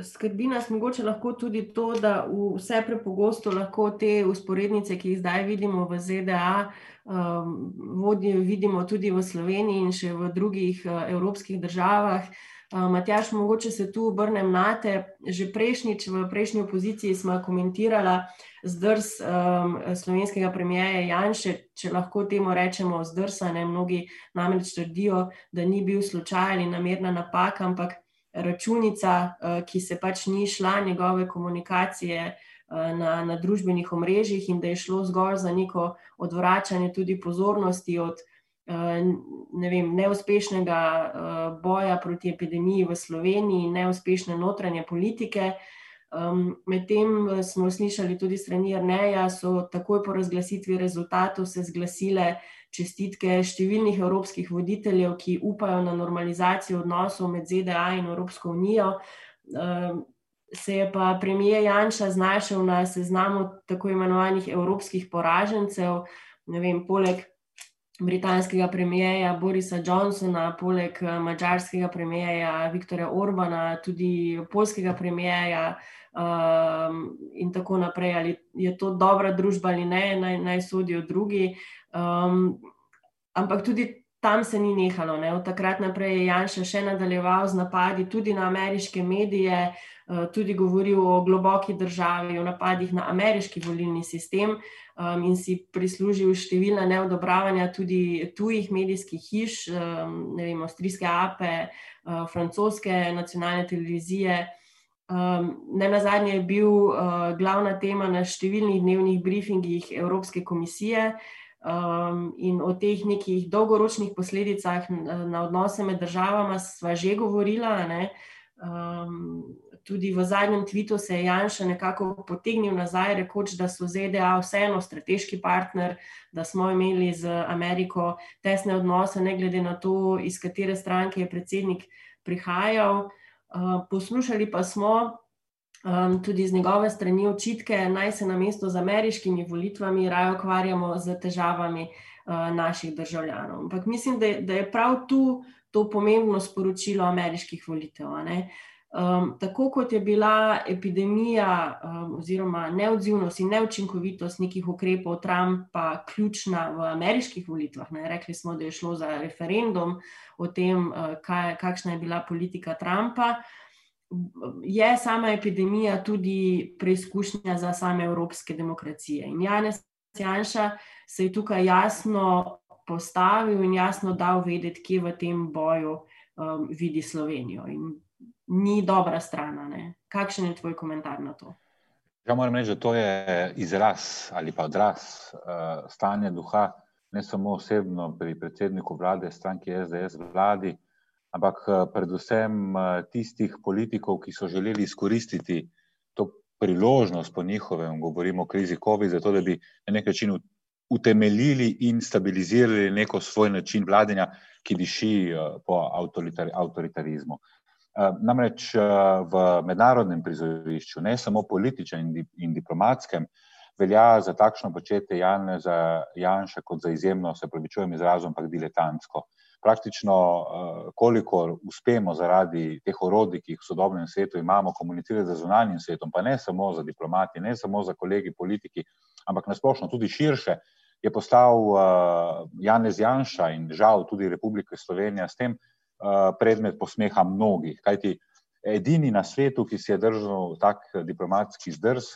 skrbi nas mogoče lahko tudi to, da vse prepogosto lahko te usporednice, ki jih zdaj vidimo v ZDA, um, vodijo, vidimo tudi v Sloveniji in še v drugih uh, evropskih državah. Uh, Matjaš, mogoče se tu obrnem na te. Že prejšnjič v prejšnji opoziciji smo komentirali zdrs um, slovenskega premijeja Janša, če lahko temu rečemo zdrsane. Mnogi namreč trdijo, da ni bil slučaj ali namerna napaka, ampak računica, uh, ki se pač ni šla njegove komunikacije uh, na, na družbenih omrežjih in da je šlo zgolj za neko odvračanje tudi pozornosti od uh, ne vem, neuspešnega uh, boja proti epidemiji v Sloveniji in neuspešne notranje politike. Medtem smo slišali tudi strani Arneja, so takoj po razglasitvi rezultatov se zglasile čestitke številnih evropskih voditeljev, ki upajo na normalizacijo odnosov med ZDA in Evropsko unijo. Ehm, se je pa premijer Janša znašel na seznamu tako imenovanih evropskih poražencev, ne vem, poleg britanskega premijeja Borisa Johnsona, poleg eh, mačarskega premijeja Viktorja Orbana, tudi polskega premijeja. Um, in tako naprej, ali je to dobra družba ali ne, naj, naj sodijo drugi. Um, ampak tudi tam se ni nehalo. Ne. Od takrat naprej je Janša še nadaljeval z napadi tudi na ameriške medije, uh, tudi govoril o globoki državi, o napadih na ameriški volilni sistem um, in si prislužil številna neodobravanja tudi tujih medijskih hiš, um, ne vem, avstrijske APE, uh, francoske nacionalne televizije. Um, ne na zadnje je bil uh, glavna tema na številnih dnevnih briefingih Evropske komisije, uh, Um, in o teh nekih dolgoročnih posledicah na odnose med državama sva že govorila. Um, tudi v zadnjem tvitu se je Janša nekako potegnil nazaj, rekoč, da so ZDA vseeno strateški partner, da smo imeli z Ameriko tesne odnose, ne glede na to, iz katere stranke je predsednik prihajal. Uh, poslušali pa smo, um, tudi z njegove strani očitke, naj se na mesto z ameriškimi volitvami raje ukvarjamo z težavami uh, naših državljanov. Ampak mislim, da da je prav tu to pomembno sporočilo ameriških volitev. Um, tako kot je bila epidemija, um, oziroma neodzivnost in neučinkovitost nekih ukrepov Trumpa ključna v ameriških volitvah, ne? rekli smo, da je šlo za referendum o tem, uh, kaj, kakšna je bila politika Trumpa. Uh, je sama epidemija tudi preizkušnja za same evropske demokracije. In Janez Janša se je tukaj jasno postavil in jasno dal vedeti, kje v tem boju um, vidi Slovenijo. In ni dobra stran. Kakšen je tvoj komentar na to? Ja, moram reči, da to je izraz ali pa odraz uh, stanja duha, ne samo osebno pri predsedniku vlade, stranki SDS, vladi, ampak eh, predvsem eh, tistih politikov, ki so želeli izkoristiti to priložnost po njihovem, govorimo o krizi COVID, zato da bi na nek način utemeljili in stabilizirali neko svoj način vladanja, ki diši eh, po avtoritarizmu. Namreč v mednarodnem prizorišču, ne samo političnem in diplomatskem, velja za takšno početje Janeza Janša kot za izjemno, se pravi, čujem izrazom, ampak diletantsko praktično, eh, koliko uspemo zaradi teh orodij, ki jih v sodobnem svetu imamo, komunicirati z zunanjim svetom, pa ne samo za diplomati, ne samo za kolegi politiki, ampak nasplošno tudi širše, je postal eh, Janez Janša in žal tudi Republika Slovenija s tem eh, predmet posmeha mnogih. Kajti edini na svetu, ki si je držal tak diplomatski zdrs,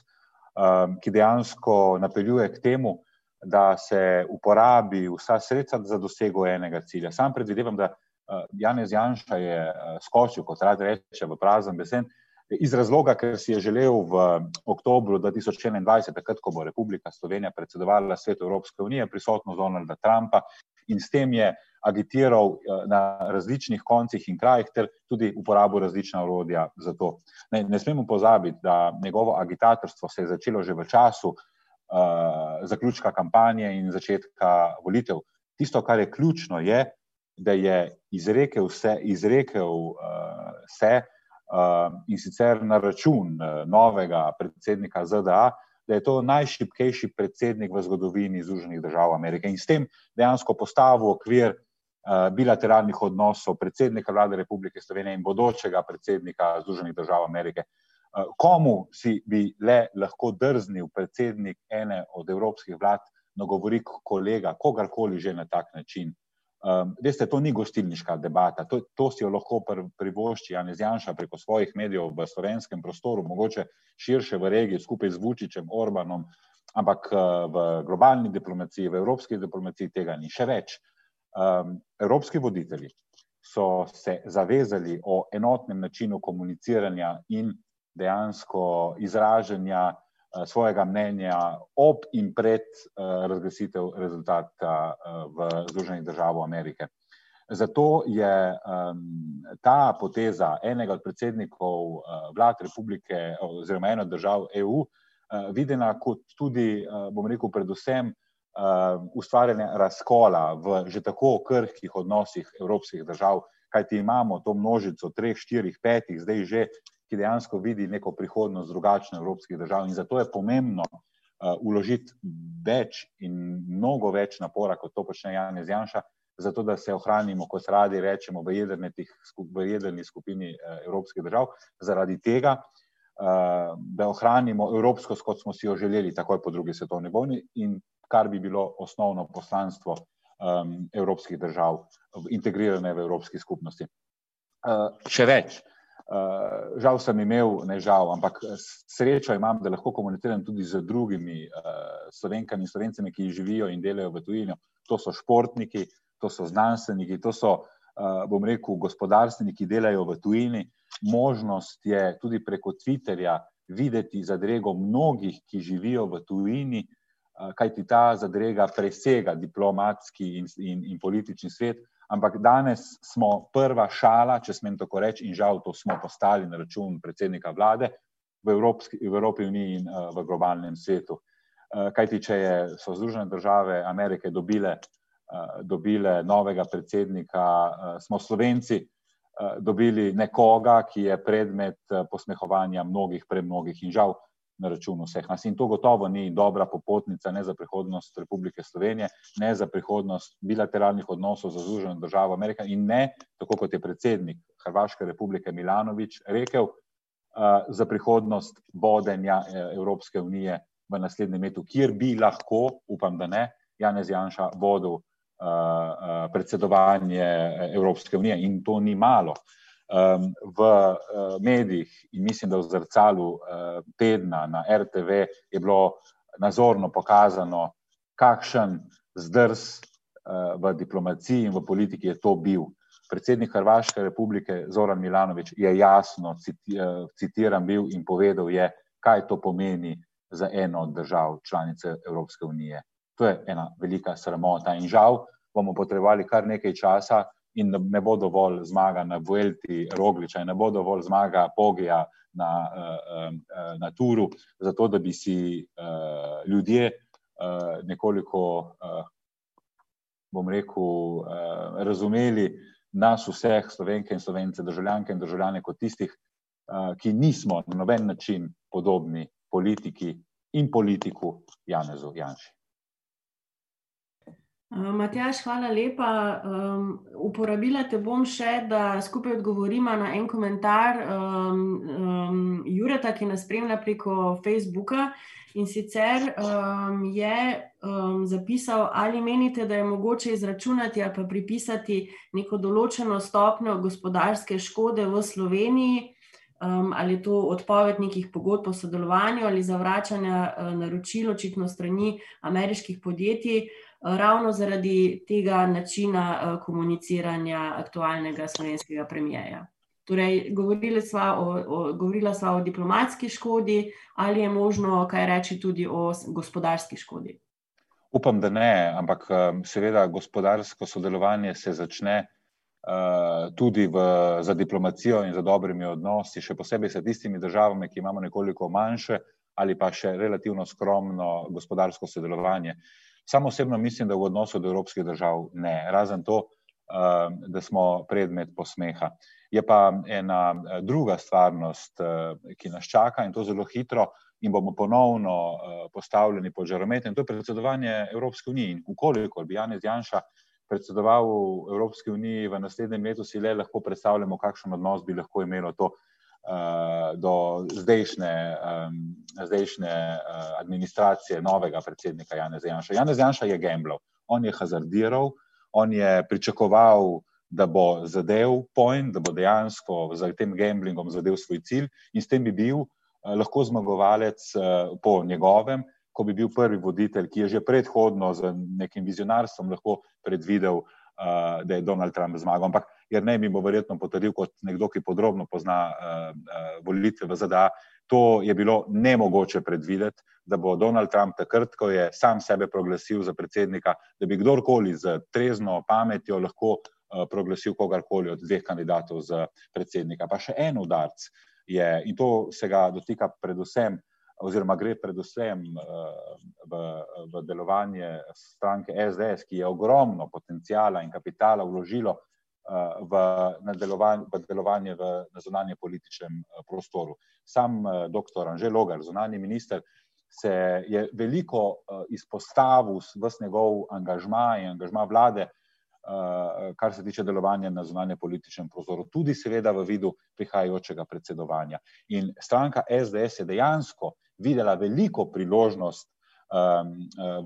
ki dejansko napeljuje k temu, da se uporabi vsa sredstva za dosego enega cilja. Sam predvidevam, da uh, Janez Janša je uh, skočil, kot rad reče, v prazen besen, iz razloga, ker si je želel v oktobru 2021, takrat, ko bo Republika Slovenija predsedovala svetu Evropske unije, prisotnost Donalda Trumpa in s tem je agitiral uh, na različnih koncih in krajih, ter tudi uporabo različna orodja za to. Ne, ne smemo pozabiti, da njegovo agitatorstvo se je začelo že v času, zaključka kampanje in začetka volitev. Tisto, kar je ključno, je, da je izrekel vse, izrekel uh, se uh, in sicer na račun uh, novega predsednika ZDA, da je to najšipkejši predsednik v zgodovini Združenih držav Amerike in s tem dejansko postavil okvir bilateralnih odnosov predsednika vlade Republike Slovenije in bodočega predsednika Združenih držav Amerike. Komu si bi le lahko drznil predsednik ene od evropskih vlad, no govori kolega, kogarkoli že na tak način. Um, veste, to ni gostilniška debata, to, to si jo lahko privošči Janez Janša preko svojih medijev v slovenskem prostoru, mogoče širše v regiji, skupaj z Vučićem, Orbanom, ampak v globalni diplomaciji, v evropski diplomaciji tega ni še več. Um, evropski voditelji so se zavezali o enotnem načinu komuniciranja in dejansko izražanja svojega mnenja ob in pred razglasitev rezultata v Združenih državah Amerike. Zato je ta poteza enega od predsednikov vlad republike oziroma eno od držav EU videna kot tudi, bom rekel, predvsem ustvarjanje razkola v že tako krhkih odnosih evropskih držav, kajti imamo to množico treh, štirih, petih, zdaj že ki dejansko vidi neko prihodnost drugačne evropskih držav. In zato je pomembno uložiti več in mnogo več napora, kot to počne Janez Janša, zato da se ohranimo, kot radi rečemo, v, v jedrni skupini evropskih držav, zaradi tega, da ohranimo evropskost, kot smo si jo želeli takoj po drugi svetovni vojni in kar bi bilo osnovno poslanstvo um, evropskih držav, integrirane v evropski skupnosti. Uh, še več, Uh, žal sem imel, ne žal, ampak srečo imam, da lahko komuniciram tudi z drugimi uh, slovenkami in slovencami, ki živijo in delajo v tujini. To so športniki, to so znanstveniki, to so, uh, bom rekel, gospodarstveniki, ki delajo v tujini. Možnost je tudi preko Twitterja videti zadrego mnogih, ki živijo v tujini, uh, kajti ta zadrega presega diplomatski in, in, in politični svet. Ampak danes smo prva šala, če smem tako reči, in žal to smo postali na račun predsednika vlade v, Evropski, Evropi uniji in uh, v globalnem svetu. Uh, kajti, če je, so Združene države Amerike dobile, uh, dobile novega predsednika, uh, smo Slovenci uh, dobili nekoga, ki je predmet uh, posmehovanja mnogih, premnogih in žal na račun vseh nas. In to gotovo ni dobra popotnica ne za prihodnost Republike Slovenije, ne za prihodnost bilateralnih odnosov za Združeno državo Amerika in ne, tako kot je predsednik Hrvaške republike Milanovič rekel, za prihodnost vodenja e, Evropske unije v naslednjem letu, kjer bi lahko, upam, da ne, Janez Janša vodil predsedovanje Evropske unije in to ni malo um, v uh, medijih in mislim, da v zrcalu uh, tedna na RTV je bilo nazorno pokazano, kakšen zdrs uh, v diplomaciji in v politiki je to bil. Predsednik Hrvaške republike Zoran Milanovič je jasno citiran bil in povedal je, kaj to pomeni za eno od držav članice Evropske unije. To je ena velika sramota in žal bomo potrebovali kar nekaj časa, in ne bo dovolj zmaga na Vuelti Rogliča, ne bo dovolj zmaga Pogija na, uh, uh, na Turu, zato da bi si uh, ljudje nekoliko, bom rekel, razumeli nas vseh, slovenke in slovence, državljanke in državljane, kot tistih, ki nismo na noben način podobni politiki in politiku Janezu Janši. Eh, Matjaš, hvala lepa. Um, uporabila te bom še, da skupaj odgovorimo na en komentar um, um, Jureta, ki nas spremlja preko Facebooka. In sicer um, je um, zapisal, ali menite, da je mogoče izračunati ali pa pripisati neko določeno stopnjo gospodarske škode v Sloveniji, um, ali je to odpoved nekih pogodb o sodelovanju ali zavračanja uh, naročil, očitno strani ameriških podjetij ravno zaradi tega načina eh, komuniciranja aktualnega slovenskega premijeja. Torej, sva o, o, govorila sva o diplomatski škodi, ali je možno kaj reči tudi o gospodarski škodi? Upam, da ne, ampak eh, seveda gospodarsko sodelovanje se začne uh, tudi v, za diplomacijo in za dobrimi odnosi, še posebej s tistimi državami, ki imamo nekoliko manjše ali pa še relativno skromno gospodarsko sodelovanje. Sam osebno mislim, da v odnosu do evropskih držav ne, razen to, um, da smo predmet posmeha. Je pa ena uh, druga stvarnost, uh, ki nas čaka in to zelo hitro, in bomo ponovno postavljeni pod žaromet, in to je predsedovanje Evropske unije. In ukolikor bi Janez Janša predsedoval v Evropski uniji v naslednjem letu, si le lahko predstavljamo, kakšen odnos bi lahko imelo to do zdajšnje, um, zdajšnje uh, administracije novega predsednika Janeza Janša. Janez Janša je gamblov, on je hazardiral, on je pričakoval, da bo zadev point, da bo dejansko z tem gamblingom zadev svoj cilj in s tem bi bil uh, lahko zmagovalec uh, po njegovem, ko bi bil prvi voditelj, ki je že predhodno z nekim vizionarstvom lahko predvidel, uh, da je Donald Trump zmagal. Ampak jer ne bi bo verjetno potrdil kot nekdo, ki podrobno pozna uh, uh, volitve v ZDA. To je bilo nemogoče predvideti, da bo Donald Trump takrat, ko je sam sebe proglasil za predsednika, da bi kdorkoli z trezno pametjo lahko uh, proglasil kogarkoli od dveh kandidatov za predsednika. Pa še en udarc je, in to se ga dotika predvsem uh, oziroma gre predvsem eh, v, v delovanje stranke SDS, ki je ogromno potencijala in kapitala vložilo eh, v, v delovanje v zunanje političnem eh, prostoru. Sam dr. Anžel Logar, zunani minister, se je veliko izpostavil v njegov angažma in angažma vlade kar se tiče delovanja na zunanje političnem prostoru, tudi seveda v vidu prihajajočega predsedovanja. In stranka SDS je dejansko videla veliko priložnost um,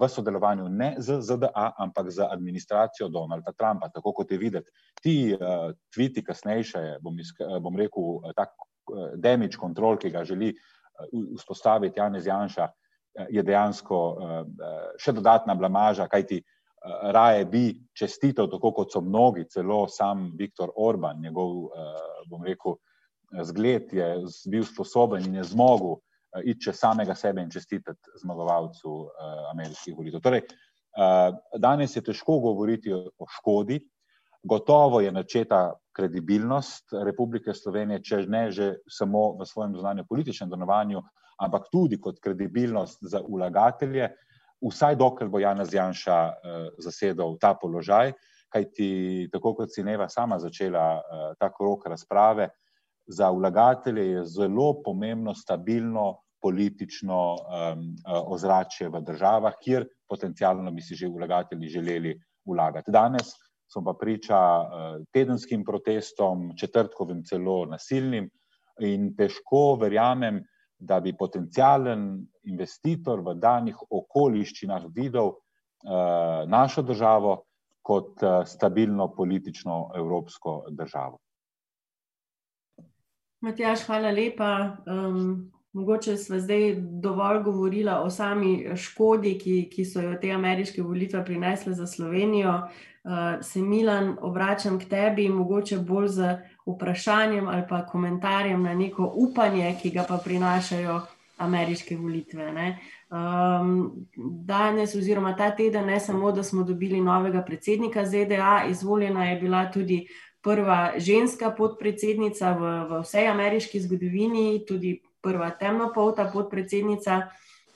v sodelovanju ne z ZDA, ampak z administracijo Donalda Trumpa, tako kot je videti. Ti uh, tviti kasnejše, bom, isk, bom rekel, tak uh, damage control, ki ga želi uh, vzpostaviti Janez Janša, uh, je dejansko uh, še dodatna blamaža, kajti uh, raje bi čestitev, tako kot so mnogi, celo sam Viktor Orban, njegov, eh, bom rekel, zgled je bil sposoben in je zmogel eh, iti čez samega sebe in čestitati zmagovalcu eh, ameriških volitev. Torej, danes je težko govoriti o škodi, gotovo je načeta kredibilnost Republike Slovenije, če ne že samo v svojem zunanjem političnem delovanju, ampak tudi kot kredibilnost za vlagatelje, vsaj dokler bo Janez Janša uh, zasedal ta položaj, kajti tako kot si Neva sama začela uh, ta krok razprave, za vlagatelje je zelo pomembno stabilno politično um, ozračje v državah, kjer potencialno bi si že vlagatelji želeli vlagati. Danes smo pa priča uh, tedenskim protestom, četrtkovim celo nasilnim in težko verjamem, da bi potencijalen investitor v danih okoliščinah videl uh, našo državo kot uh, stabilno politično evropsko državo. Matjaš, hvala lepa. Um, mogoče smo zdaj dovolj govorili o sami škodi, ki, ki so jo te ameriške volitve prinesle za Slovenijo. Uh, se Milan, obračam k tebi, mogoče bolj za vprašanjem ali pa komentarjem na neko upanje, ki ga pa prinašajo ameriške volitve. Um, danes, oziroma ta teden, ne samo, da smo dobili novega predsednika ZDA, izvoljena je bila tudi prva ženska podpredsednica v, v vsej ameriški zgodovini, tudi prva temnopolta podpredsednica.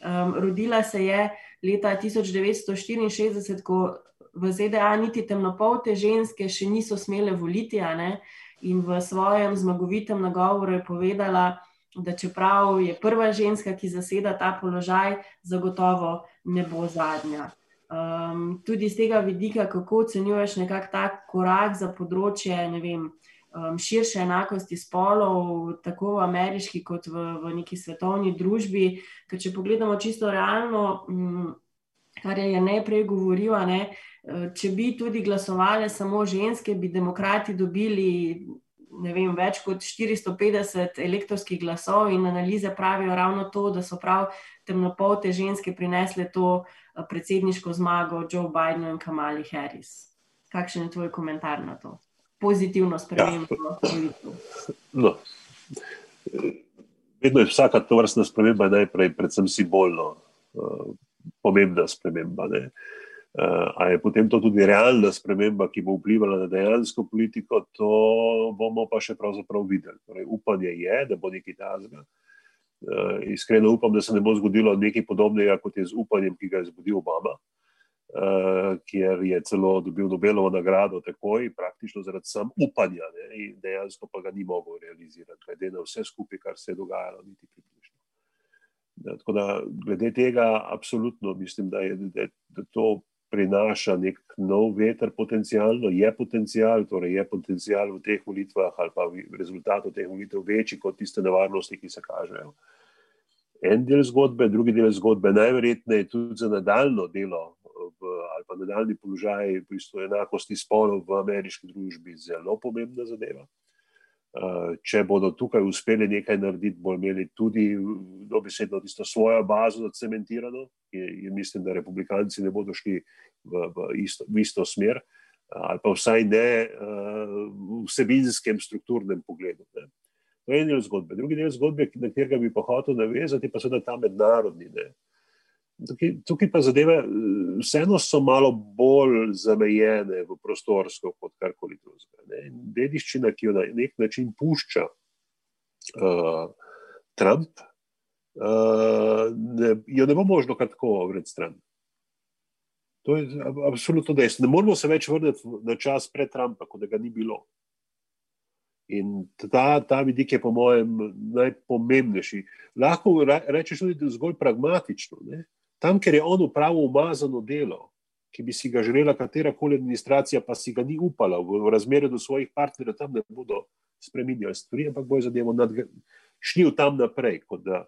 Um, rodila se je leta 1964, ko v ZDA niti temnopolte ženske še niso smele voliti in v svojem zmagovitem nagovoru je povedala, da čeprav je prva ženska, ki zaseda ta položaj, zagotovo ne bo zadnja. Um, tudi z tega vidika, kako ocenjuješ nekako ta korak za področje vem, um, širše enakosti spolov, tako v ameriški, kot v, v neki svetovni družbi. Ker če pogledamo čisto realno, um, kar je najprej govorila, ne, če bi tudi glasovali samo ženske, bi demokrati dobili vem, več kot 450 elektronskih glasov, in analize pravijo ravno to, da so prav temnopolte ženske prinesle to eh, predsedniško zmago Joe Bidenu in Kamali Harris. Kakšen je tvoj komentar na to? Pozitivno spremembo. Ja. No. Vedno je vsaka to vrstna sprememba najprej, predvsem simbolno, uh, pomembna sprememba. Uh, Uh, a je potem to tudi realna sprememba, ki bo vplivala na dejansko politiko, to bomo pa še pravzaprav videli. Torej, upanje je, da bo nekaj tazga. Uh, iskreno upam, da se ne bo zgodilo nekaj podobnega, kot je z upanjem, ki ga je zbudil Obama, uh, kjer je celo dobil Nobelovo nagrado takoj, praktično zaradi sam upanja, ne, in dejansko pa ga ni mogel realizirati, glede na vse skupaj, kar se je dogajalo, niti približno. Tako da, glede tega, absolutno mislim, da je da, da to prinaša nek nov veter, potencialno je potencial, torej je potencial v teh volitvah ali pa rezultat teh volitev večji kot tiste nevarnosti, ki se kažejo. En del zgodbe, drugi del zgodbe, najverjetneje tudi za nadaljno delo v, ali pa nadaljni položaj v bistvu enakosti spolov v ameriški družbi zelo pomembna zadeva. Eh, če bodo tukaj uspeli nekaj narediti, bodo imeli tudi dobesedno tisto svojo bazo zacementirano. In mislim, da republikanci ne bodo šli v, v, isto, v isto smer, ali pa vsaj ne uh, v vsebinskem, strukturnem pogledu. Ne. To je en del zgodbe. Drugi del zgodbe, na katerega bi pa hotel navezati, pa seveda ta mednarodni. Ne. Tukaj, tukaj pa zadeve, vseeno so malo bolj zamejene v prostorsko, kot karkoli drugega. Dediščina, ki jo na nek način pušča uh, Trump, uh, ne, jo ne bo možno tako vrniti stran. To je absolutno dejstvo. Ne moramo se več vrniti na čas pred Trumpa, kot da ga ni bilo. In ta, ta vidik je, po mojem, najpomembnejši. Lahko rečeš tudi zgolj pragmatično. Ne? Tam, ker je on upravil umazano delo, ki bi si ga želela katera koli administracija, pa si ga ni upala v, v razmerju do svojih partnerjev, tam ne bodo spremenili stvari, ampak bojo zadevo šli v tam naprej, kot da,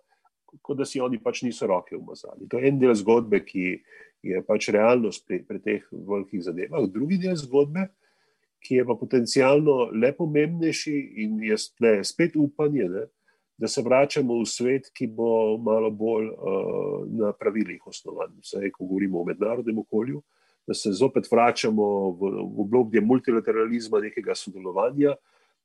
kot da si oni pač niso roke umazali. To je en del zgodbe, ki je pač realnost pri, pri teh velikih zadevah. Drugi del zgodbe, ki je pa potencialno le pomembnejši in je spet upanje, ne, da se vračamo v svet, ki bo malo bolj uh, na pravilih osnovan. Vse, ko govorimo o mednarodnem okolju, da se zopet vračamo v, v obdobje multilateralizma, nekega sodelovanja,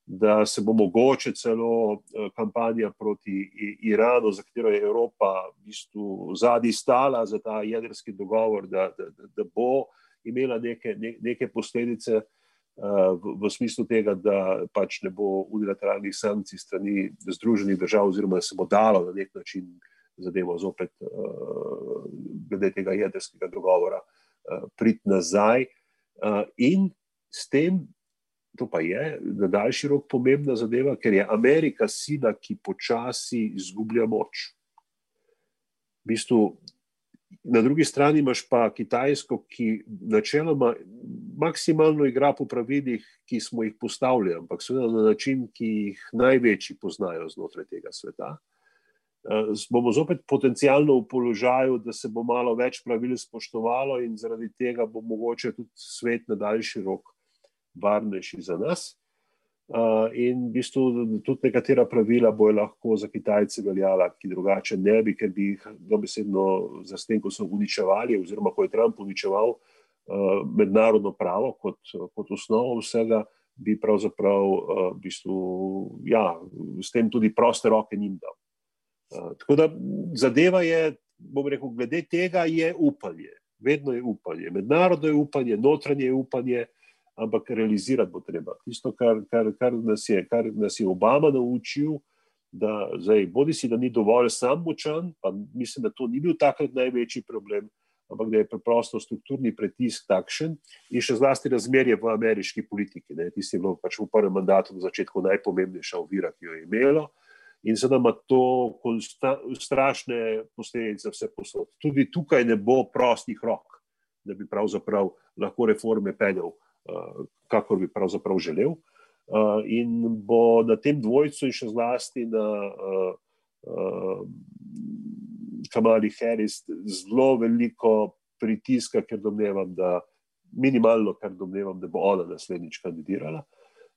da se bo mogoče celo uh, kampanja proti Iranu, za katero je Evropa v bistvu zadnji stala za ta jedrski dogovor, da, da, da bo imela neke, ne, neke posledice. Eh, v, v smislu tega, da pač ne bo unilateralnih sankcij strani Združenih držav, oziroma da se bo dalo na nek način zadevo zopet, uh, glede tega jedrskega dogovora, uh, priti nazaj. Uh, in s tem, to pa je na daljši rok pomembna zadeva, ker je Amerika sila, ki počasi izgublja moč. V bistvu, Na drugi strani imaš pa Kitajsko, ki načeloma maksimalno igra po pravilih, ki smo jih postavili, ampak seveda na način, ki jih največji poznajo znotraj tega sveta. Uh, bomo zopet potencialno v položaju, da se bo malo več pravil spoštovalo, in zaradi tega bo mogoče tudi svet na daljši rok varnejši za nas. Uh, in v bistvu tudi nekatera pravila bojo lahko za Kitajce veljala, ki drugače ne bi, ker bi jih dobesedno za tem, ko so uničevali, oziroma ko je Trump uničeval uh, mednarodno pravo kot, kot osnovo vsega, bi pravzaprav uh, v bistvu, ja, s tem tudi proste roke njim dal. Uh, tako da zadeva je, bom rekel, glede tega je upanje, vedno je upanje. Mednarodno je upanje, notranje je upanje ampak realizirati bo treba. Tisto, kar, kar, kar, nas, je, kar nas je Obama naučil, da zdaj, bodi si, da ni dovolj sam močan, pa mislim, da to ni bil takrat največji problem, ampak da je preprosto strukturni pritisk takšen in še zlasti razmerje v ameriški politiki. Ne. Tisti je bilo pač v prvem mandatu na začetku najpomembnejša ovira, ki jo je imelo. In sedaj ima to strašne posledice vse posod. Tudi tukaj ne bo prostih rok, da bi pravzaprav lahko reforme peljal Eh, kakor bi pravzaprav želel. Eh, in bo na tem dvojcu, in še zlasti na uh, Kamali Harris, zelo veliko pritiska, ker domnevam, da minimalno, kar domnevam, da bo ona naslednjič kandidirala.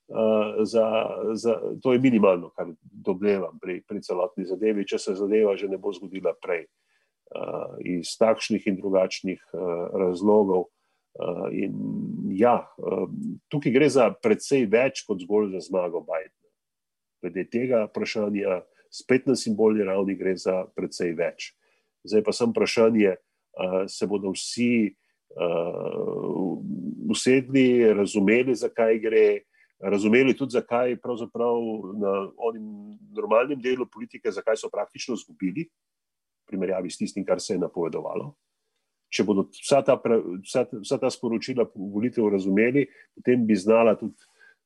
Uh, za, za, to je minimalno, kar domnevam pri, pri celotni zadevi, če se zadeva že ne bo zgodila prej. Uh, iz takšnih in drugačnih uh, razlogov, in ja, uh, tukaj gre za precej več kot zgolj za zmago Bidna. Glede tega vprašanja, spet na simbolni ravni, gre za precej več. Zdaj pa sem vprašanje, uh, se bodo vsi usedli, razumeli, zakaj gre, razumeli tudi, zakaj pravzaprav na onim normalnem delu politike, zakaj so praktično izgubili, v primerjavi s tistim, kar se je napovedovalo če bodo vsa ta, vsa, vsa ta sporočila volitev razumeli, potem bi znala tudi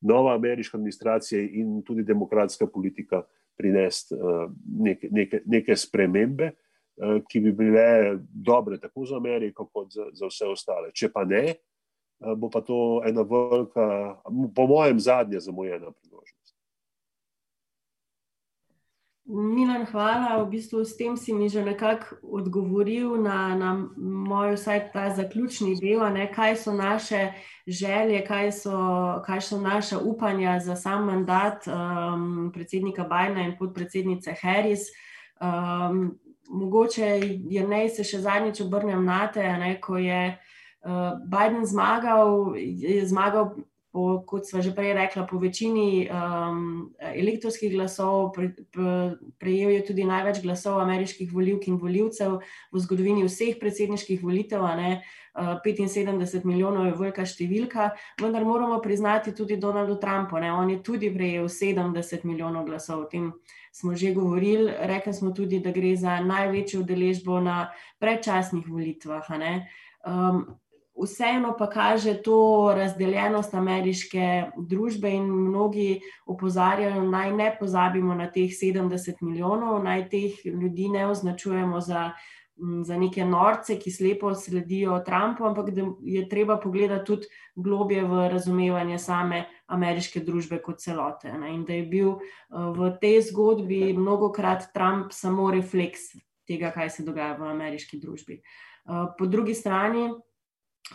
nova ameriška administracija in tudi demokratska politika prinesti uh, neke, neke, neke spremembe. ki bi bile dobre tako za Ameriko, kot za, za vse ostale. Če pa ne, bo pa to ena velika, po mojem, zadnja zamujena priložnost. Milan, hvala. V bistvu s tem si mi že nekako odgovoril na, na moj vsaj ta zaključni del, ne, kaj so naše želje, kaj so, kaj so naša upanja za sam mandat um, predsednika Bajna in podpredsednice Harris. Um, mogoče je ne se še zadnjič obrnem na te, ne, ko je uh, Biden zmagal, je zmagal po, kot smo že prej rekla, po večini um, elektronskih glasov, pre, pre, prejel je tudi največ glasov ameriških voljivk in voljivcev v zgodovini vseh predsedniških volitev. Ne, uh, 75 milijonov je velika številka, vendar moramo priznati tudi Donaldu Trumpu. Ne, on je tudi prejel 70 milijonov glasov. O tem smo že govorili. Rekli smo tudi, da gre za največjo udeležbo na predčasnih volitvah vseeno pa kaže to razdeljenost ameriške družbe in mnogi opozarjajo, naj ne pozabimo na teh 70 milijonov, naj teh ljudi ne označujemo za, za neke norce, ki slepo sledijo Trumpu, ampak da je treba pogledati tudi globje v razumevanje same ameriške družbe kot celote. Ne? In da je bil v tej zgodbi mnogokrat Trump samo refleks tega, kaj se dogaja v ameriški družbi. Po drugi strani,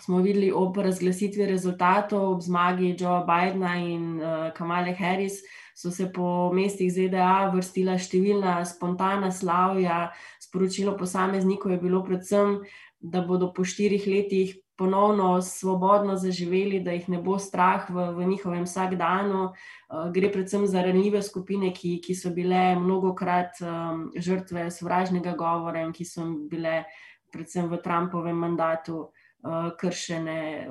smo videli ob razglasitvi rezultatov, ob zmagi Joea Bidna in uh, Kamale Harris, so se po mestih ZDA vrstila številna spontana slavja. Sporočilo posameznikov je bilo predvsem, da bodo po štirih letih ponovno svobodno zaživeli, da jih ne bo strah v, v njihovem vsakdanu. Uh, gre predvsem za ranljive skupine, ki, ki so bile mnogokrat um, žrtve sovražnega govora in ki so bile predvsem v Trumpovem mandatu. Eh, kršene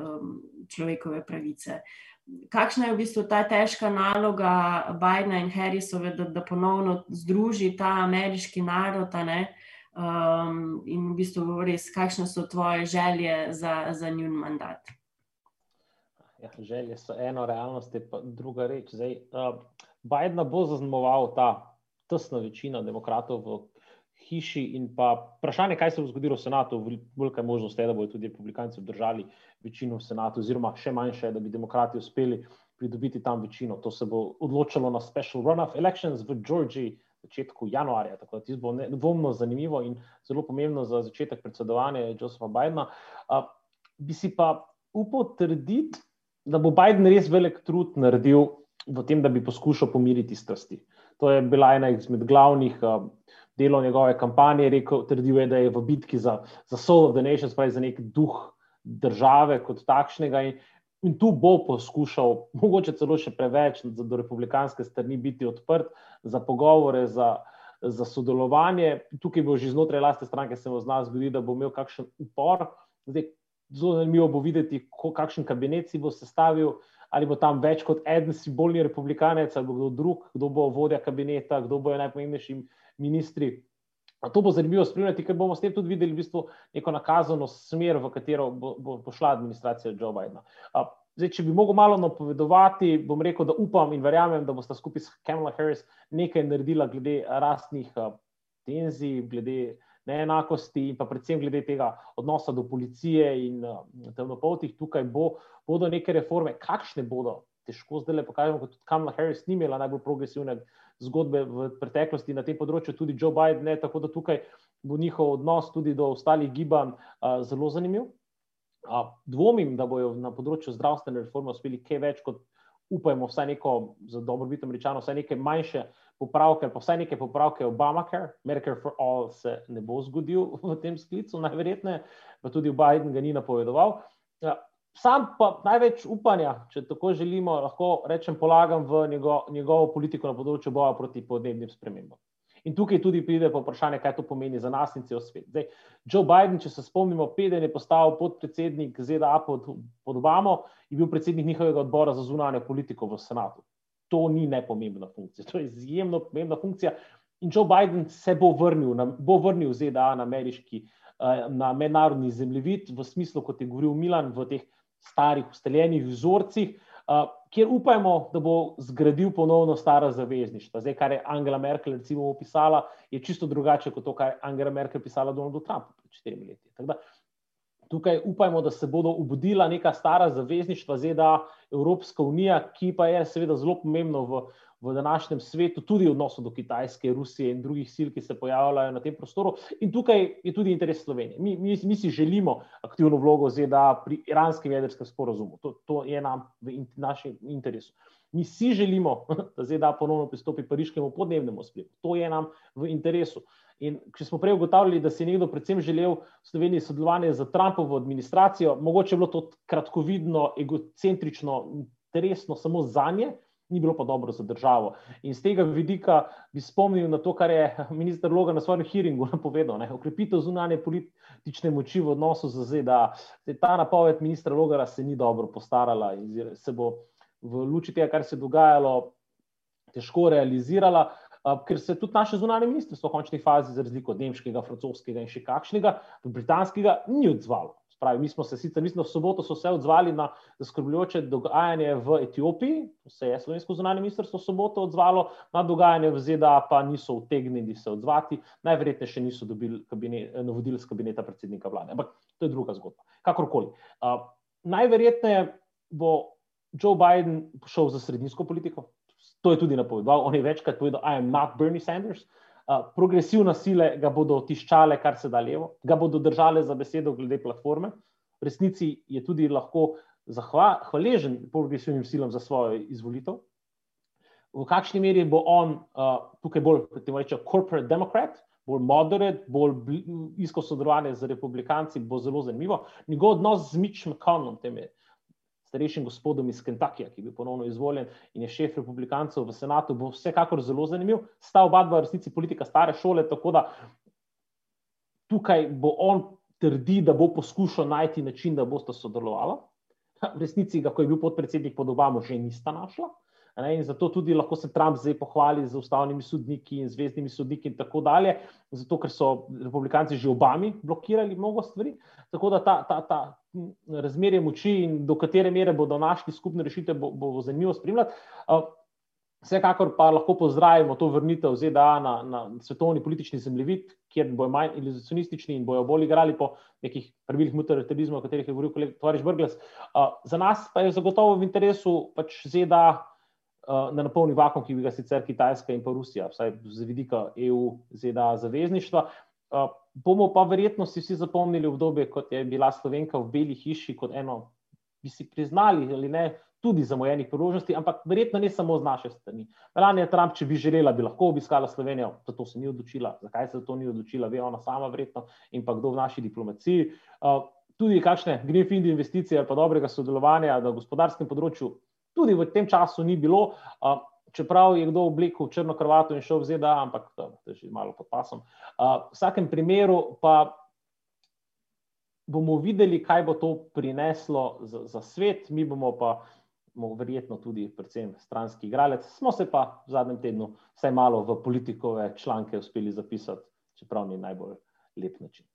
človekove pravice. Kakšna je v bistvu ta težka naloga Bidna in Harrisove, da, da ponovno združi ta ameriški narod? Um, in v bistvu res, kakšne so tvoje želje za, za njun mandat? Ja, želje so eno, realnost je pa druga reč. Zdaj, uh, Biden bo zaznamoval ta tesna večina demokratov v hiši, in pa vprašanje, kaj se bo zgodilo v senatu, velika možnost je, da bodo tudi republikanci obdržali večino v senatu, oziroma še manjše, da bi demokrati uspeli pridobiti tam večino. To se bo odločilo na special runoff elections v Georgiji. Začetku januarja, tako da ti bo nedvomno zanimivo in zelo pomembno za začetek predsedovanja Josepha Bidna. Uh, bi si pa upal trditi, da bo Biden res velik trud naredil v tem, da bi poskušal pomiriti strasti. To je bila ena izmed glavnih uh, delo njegove kampanje, rekel, trdil je, da je v bitki za, za Soul of the Nation, spravi za nek duh države kot takšnega. In, in tu bo poskušal, mogoče celo še preveč, do republikanske strani biti odprt za pogovore, za, za sodelovanje. Tukaj bo že znotraj lastne stranke se mu zna zgoditi, da bo imel kakšen upor. Zdaj, zelo zanimivo bo videti, ko, kakšen kabinet si bo sestavil. Ali bo tam več kot en simbolni republikanec, ali bo kdo drug, kdo bo vodja kabineta, kdo bo najpomembnejši ministri. To bo zanimivo spremljati, ker bomo s tem tudi videli v bistvu neko nakazano smer, v katero bo, bo, bo šla administracija Joe Bidna. Zdaj, če bi mogel malo napovedovati, bom rekel, da upam in verjamem, da bosta skupaj s Kamala Harris nekaj naredila glede rastnih tenzij, glede neenakosti in pa predvsem glede tega odnosa do policije in temnopoltih. Tukaj bo, bodo neke reforme, kakšne bodo, težko zdaj le pokažemo, kot tudi Kamala Harris ni imela najbolj progresivne zgodbe v preteklosti na tem področju, tudi Joe Biden, ne, tako da tukaj bo njihov odnos tudi do ostalih gibanj zelo zanimiv. A, dvomim, da bodo na področju zdravstvene reforme uspeli kaj več kot upajmo, vsaj neko, za dobrobit američanov, vsaj neke manjše popravke, pa vsaj neke popravke Obamacare, Medicare for All se ne bo zgodil v tem sklicu, najverjetneje, pa tudi Biden ga ni napovedoval. Sam pa največ upanja, če tako želimo, lahko rečem, polagam v njego, njegovo politiko na področju boja proti podnebnim spremembam. In tukaj tudi pride po vprašanje, kaj to pomeni za nas in cel svet. Zdaj, Joe Biden, če se spomnimo, peden je postal podpredsednik ZDA pod, pod Obamo in bil predsednik njihovega odbora za zunanje politiko v senatu. To ni nepomembna funkcija, to je izjemno pomembna funkcija. In Joe Biden se bo vrnil, na, bo vrnil ZDA na ameriški, eh, na mednarodni zemljevid, v smislu, kot je govoril Milan, v teh starih, ustaljenih vzorcih. kjer upajmo, da bo zgradil ponovno stara zavezništva. Zdaj, kar je Angela Merkel recimo opisala, je čisto drugače kot to, kar je Angela Merkel pisala Donaldu Trumpu pred četrimi leti. Da, tukaj upajmo, da se bodo obudila neka stara zavezništva, ZDA, Evropska unija, ki pa je seveda zelo pomembno v, v današnjem svetu, tudi v odnosu do Kitajske, Rusije in drugih sil, ki se pojavljajo na tem prostoru. In tukaj je tudi interes Slovenije. Mi, mi, mi si želimo aktivno vlogo ZDA pri iranskem jedrskem sporozumu. To, to je nam v in, našem interesu. Mi si želimo, da ZDA ponovno pristopi pariškemu podnebnemu sklepu. To je nam v interesu. In če smo prej ugotavljali, da si je nekdo predvsem želel v Sloveniji sodelovanje z Trumpovo administracijo, mogoče je bilo to kratkovidno, egocentrično, interesno samo za nje, ni bilo pa dobro za državo. In z tega vidika bi spomnil na to, kar je minister Logan na svojem hearingu napovedal: okrepitev zunanje politične moči v odnosu z ZDA. Zdaj, ta napoved ministra Logana se ni dobro postarala in se bo v luči tega, kar se je dogajalo, težko realizirala. Ker se tudi naše zunanje ministrstvo v končni fazi, za razliko od nemškega, francoskega in še kakšnega, britanskega, ni odzvalo. Pravi, mi smo se sicer, mislim, v soboto so se odzvali na zaskrbljujoče dogajanje v Etiopiji, se je slovensko zunanje ministrstvo v soboto odzvalo, na dogajanje v ZDA pa niso utegnili se odzvati, najverjetneje še niso dobili navodil z kabineta predsednika vlade. Ampak to je druga zgodba. Kakorkoli. Uh, najverjetneje bo Joe Biden šel za sredinsko politiko. To je tudi napovedal. On je večkrat povedal: I am not Bernie Sanders. Uh, progresivne sile ga bodo tiščale, kar se da levo, ga bodo držale za besedo glede platforme. V resnici je tudi lahko hvaležen progresivnim silam za svojo izvolitev. V kakšni meri bo on uh, tukaj bolj, kot rečemo, corporate democrat, bolj moderate, bolj isko sodelovanje z republikanci, bo zelo zanimivo. Njegov odnos z Mitch McConnellom, tem je starejšim gospodom iz Kentuckija, ki je bil ponovno izvoljen in je šef republikancev v senatu, bo vsekakor zelo zanimiv. Sta oba dva resnici politika stare šole, tako da tukaj bo on trdi, da bo poskušal najti način, da bosta sodelovala. V resnici, ga, ko je bil podpredsednik pod Obamo, že nista našla. Ne, in zato tudi lahko se Trump zdaj pohvali z ustavnimi sodniki in zvezdnimi sodniki in tako dalje, zato ker so republikanci že obami blokirali mnogo stvari. Tako da ta, ta, ta razmerje moči in do katere mere bodo našli skupne rešitve, bo, bo zanimivo spremljati. Vsekakor pa lahko pozdravimo to vrnitev ZDA na, na svetovni politični zemljevid, kjer bojo manj ilizacionistični in bojo bolj igrali po nekih pravilih multilateralizma, o katerih je govoril kolega Tovariš Brgles. Za nas pa je zagotovo v interesu pač ZDA da napolni vakum, ki bi ga sicer Kitajska in pa Rusija, vsaj z vidika EU, ZDA, zavezništva. Eh, bomo pa verjetno si vsi zapomnili obdobje, kot je bila Slovenka v Beli hiši, kot eno, bi si priznali ali ne, tudi zamojenih priložnosti, ampak verjetno ne samo z naše strani. Melania Trump, če bi želela, bi lahko obiskala Slovenijo, zato se ni odločila. Zakaj se to ni odločila, ve ona sama verjetno in pa kdo v naši diplomaciji. Uh, tudi kakšne greenfield investicije ali pa dobrega sodelovanja na gospodarskem področju tudi v tem času ni bilo, čeprav je kdo oblekel črno krvato in šel v ZDA, ampak to je že malo pod pasom. V vsakem primeru pa bomo videli, kaj bo to prineslo za, za svet, mi bomo pa bomo verjetno tudi, predvsem, stranski igralec. Smo se pa v zadnjem tednu vsaj malo v politikove članke uspeli zapisati, čeprav ni najbolj lep način.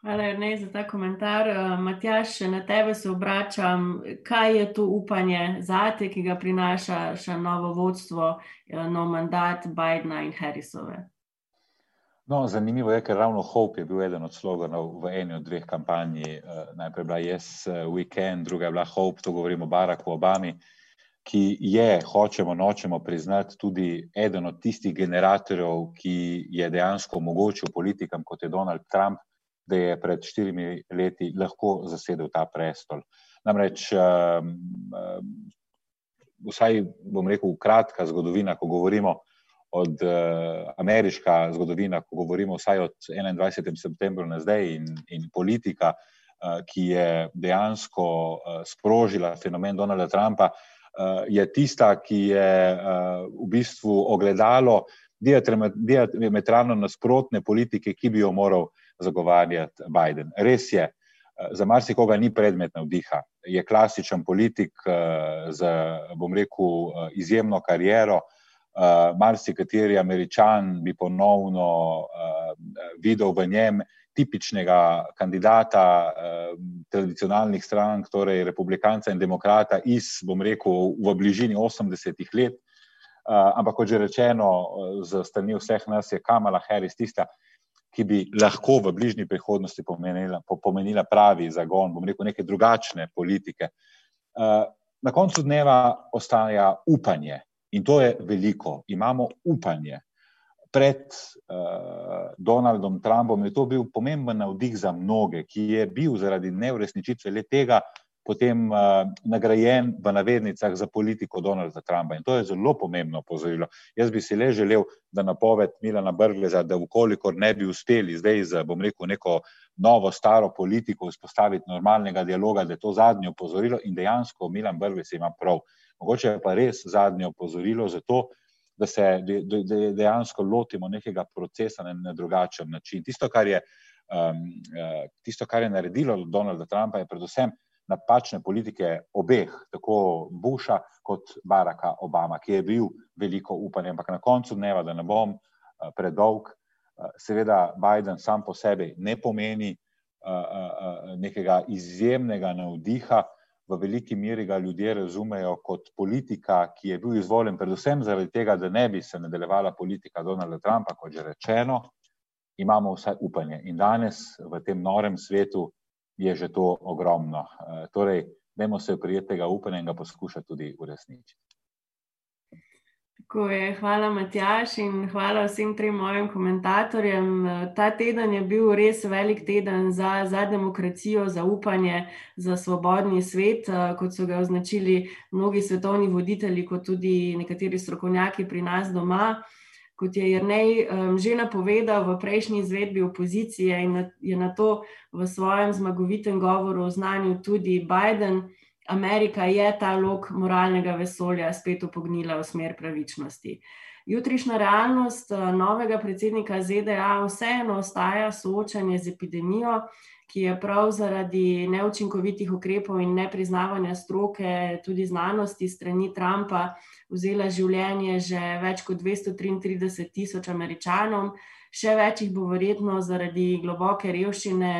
Hvala, Ernest, za ta komentar. Eh, Matjaš, na tebe se obračam. Kaj je to upanje za te, ki ga prinaša še novo vodstvo, nov mandat Bidna in Harrisove? No, zanimivo je, ker ravno Hope je bil eden od sloganov v eni od dveh kampanj. Eh, najprej bila Yes Weekend, druga je bila Hope, to govorimo o Baracku Obami, ki je, hočemo, nočemo priznati, tudi eden od tistih generatorjev, ki je dejansko omogočil politikam, kot je Donald Trump, da je pred štirimi leti lahko zasedel ta prestol. Namreč, um, um, vsaj bom rekel, kratka zgodovina, ko govorimo od uh, ameriška zgodovina, ko govorimo vsaj od 21. septembra na zdaj in, in politika, uh, ki je dejansko uh, sprožila fenomen Donalda Trumpa, uh, je tista, ki je uh, v bistvu ogledalo diametralno nasprotne politike, ki bi jo moral zagovarjati Biden. Res je, za marsikoga ni predmet navdiha. Je klasičen politik z, bom rekel, izjemno kariero. Marsikateri američan bi ponovno videl v njem tipičnega kandidata eh, tradicionalnih strank, torej republikanca in demokrata iz, bom rekel, v bližini 80-ih let. Eh, ampak, kot že rečeno, z strani vseh nas je Kamala Harris tista, ki bi lahko v bližnji prihodnosti pomenila, pomenila pravi zagon, bom rekel, neke drugačne politike. Eh, na koncu dneva ostaja upanje in to je veliko. Imamo upanje pred uh, Donaldom Trumpom je to bil pomemben navdih za mnoge, ki je bil zaradi neuresničitve le tega potem uh, nagrajen v navednicah za politiko Donalda Trumpa. In to je zelo pomembno opozorilo. Jaz bi si le želel, da napoved Milana Brgleza, da ukolikor ne bi uspeli zdaj z, bom rekel, neko novo, staro politiko vzpostaviti normalnega dialoga, da je to zadnje opozorilo in dejansko Milan Brglez ima prav. Mogoče je pa res zadnje opozorilo za to, da se dejansko lotimo nekega procesa na, na drugačen način. Tisto kar, je, um, tisto, kar je naredilo Donalda Trumpa, je predvsem napačne politike obeh, tako Busha kot Baracka Obama, ki je bil veliko upanja. Ampak na koncu dneva, da ne bom uh, predolg, uh, seveda Biden sam po sebi ne pomeni uh, nekega izjemnega navdiha v veliki meri ga ljudje razumejo kot politika, ki je bil izvoljen predvsem zaradi tega, da ne bi se nadaljevala politika Donalda Trumpa, kot že rečeno, imamo vsaj upanje. In danes v tem norem svetu je že to ogromno. E, torej, dajmo se oprijeti tega upanja in ga poskušati tudi uresničiti. Tako je, hvala, Matjaš, in hvala vsem trem mojim komentatorjem. Ta teden je bil res velik teden za, za demokracijo, za upanje, za svobodni svet, kot so ga označili mnogi svetovni voditelji, kot tudi nekateri strokovnjaki pri nas doma. Kot je Jrnej um, že napovedal v prejšnji izvedbi opozicije in na, je na to v svojem zmagovitem govoru oznanil tudi Biden. Amerika je ta lok moralnega vesolja spet upognila v smer pravičnosti. Jutrišnja realnost novega predsednika ZDA vseeno ostaja soočanje z epidemijo, ki je prav zaradi neučinkovitih ukrepov in nepriznavanja stroke, tudi znanosti strani Trumpa, vzela življenje že več kot 233 tisoč američanom, še več jih bo verjetno zaradi globoke revščine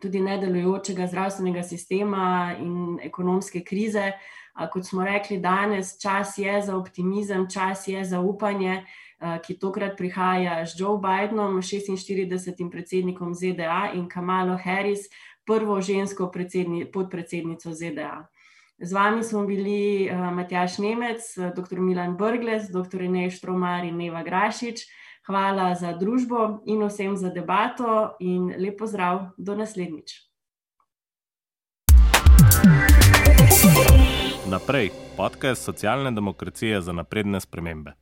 tudi nedelujočega zdravstvenega sistema in ekonomske krize. Kot smo rekli danes, čas je za optimizem, čas je za upanje, ki tokrat prihaja z Joe Bidenom, 46. predsednikom ZDA in Kamalo Harris, prvo žensko podpredsednico ZDA. Z vami smo bili Matjaš Nemec, dr. Milan Brgles, dr. Inej Štromar in Neva Grašič. Hvala za družbo in vsem za debato, in lepo zdrav, do naslednjič. Naprej, podcast socialne demokracije za napredne spremembe.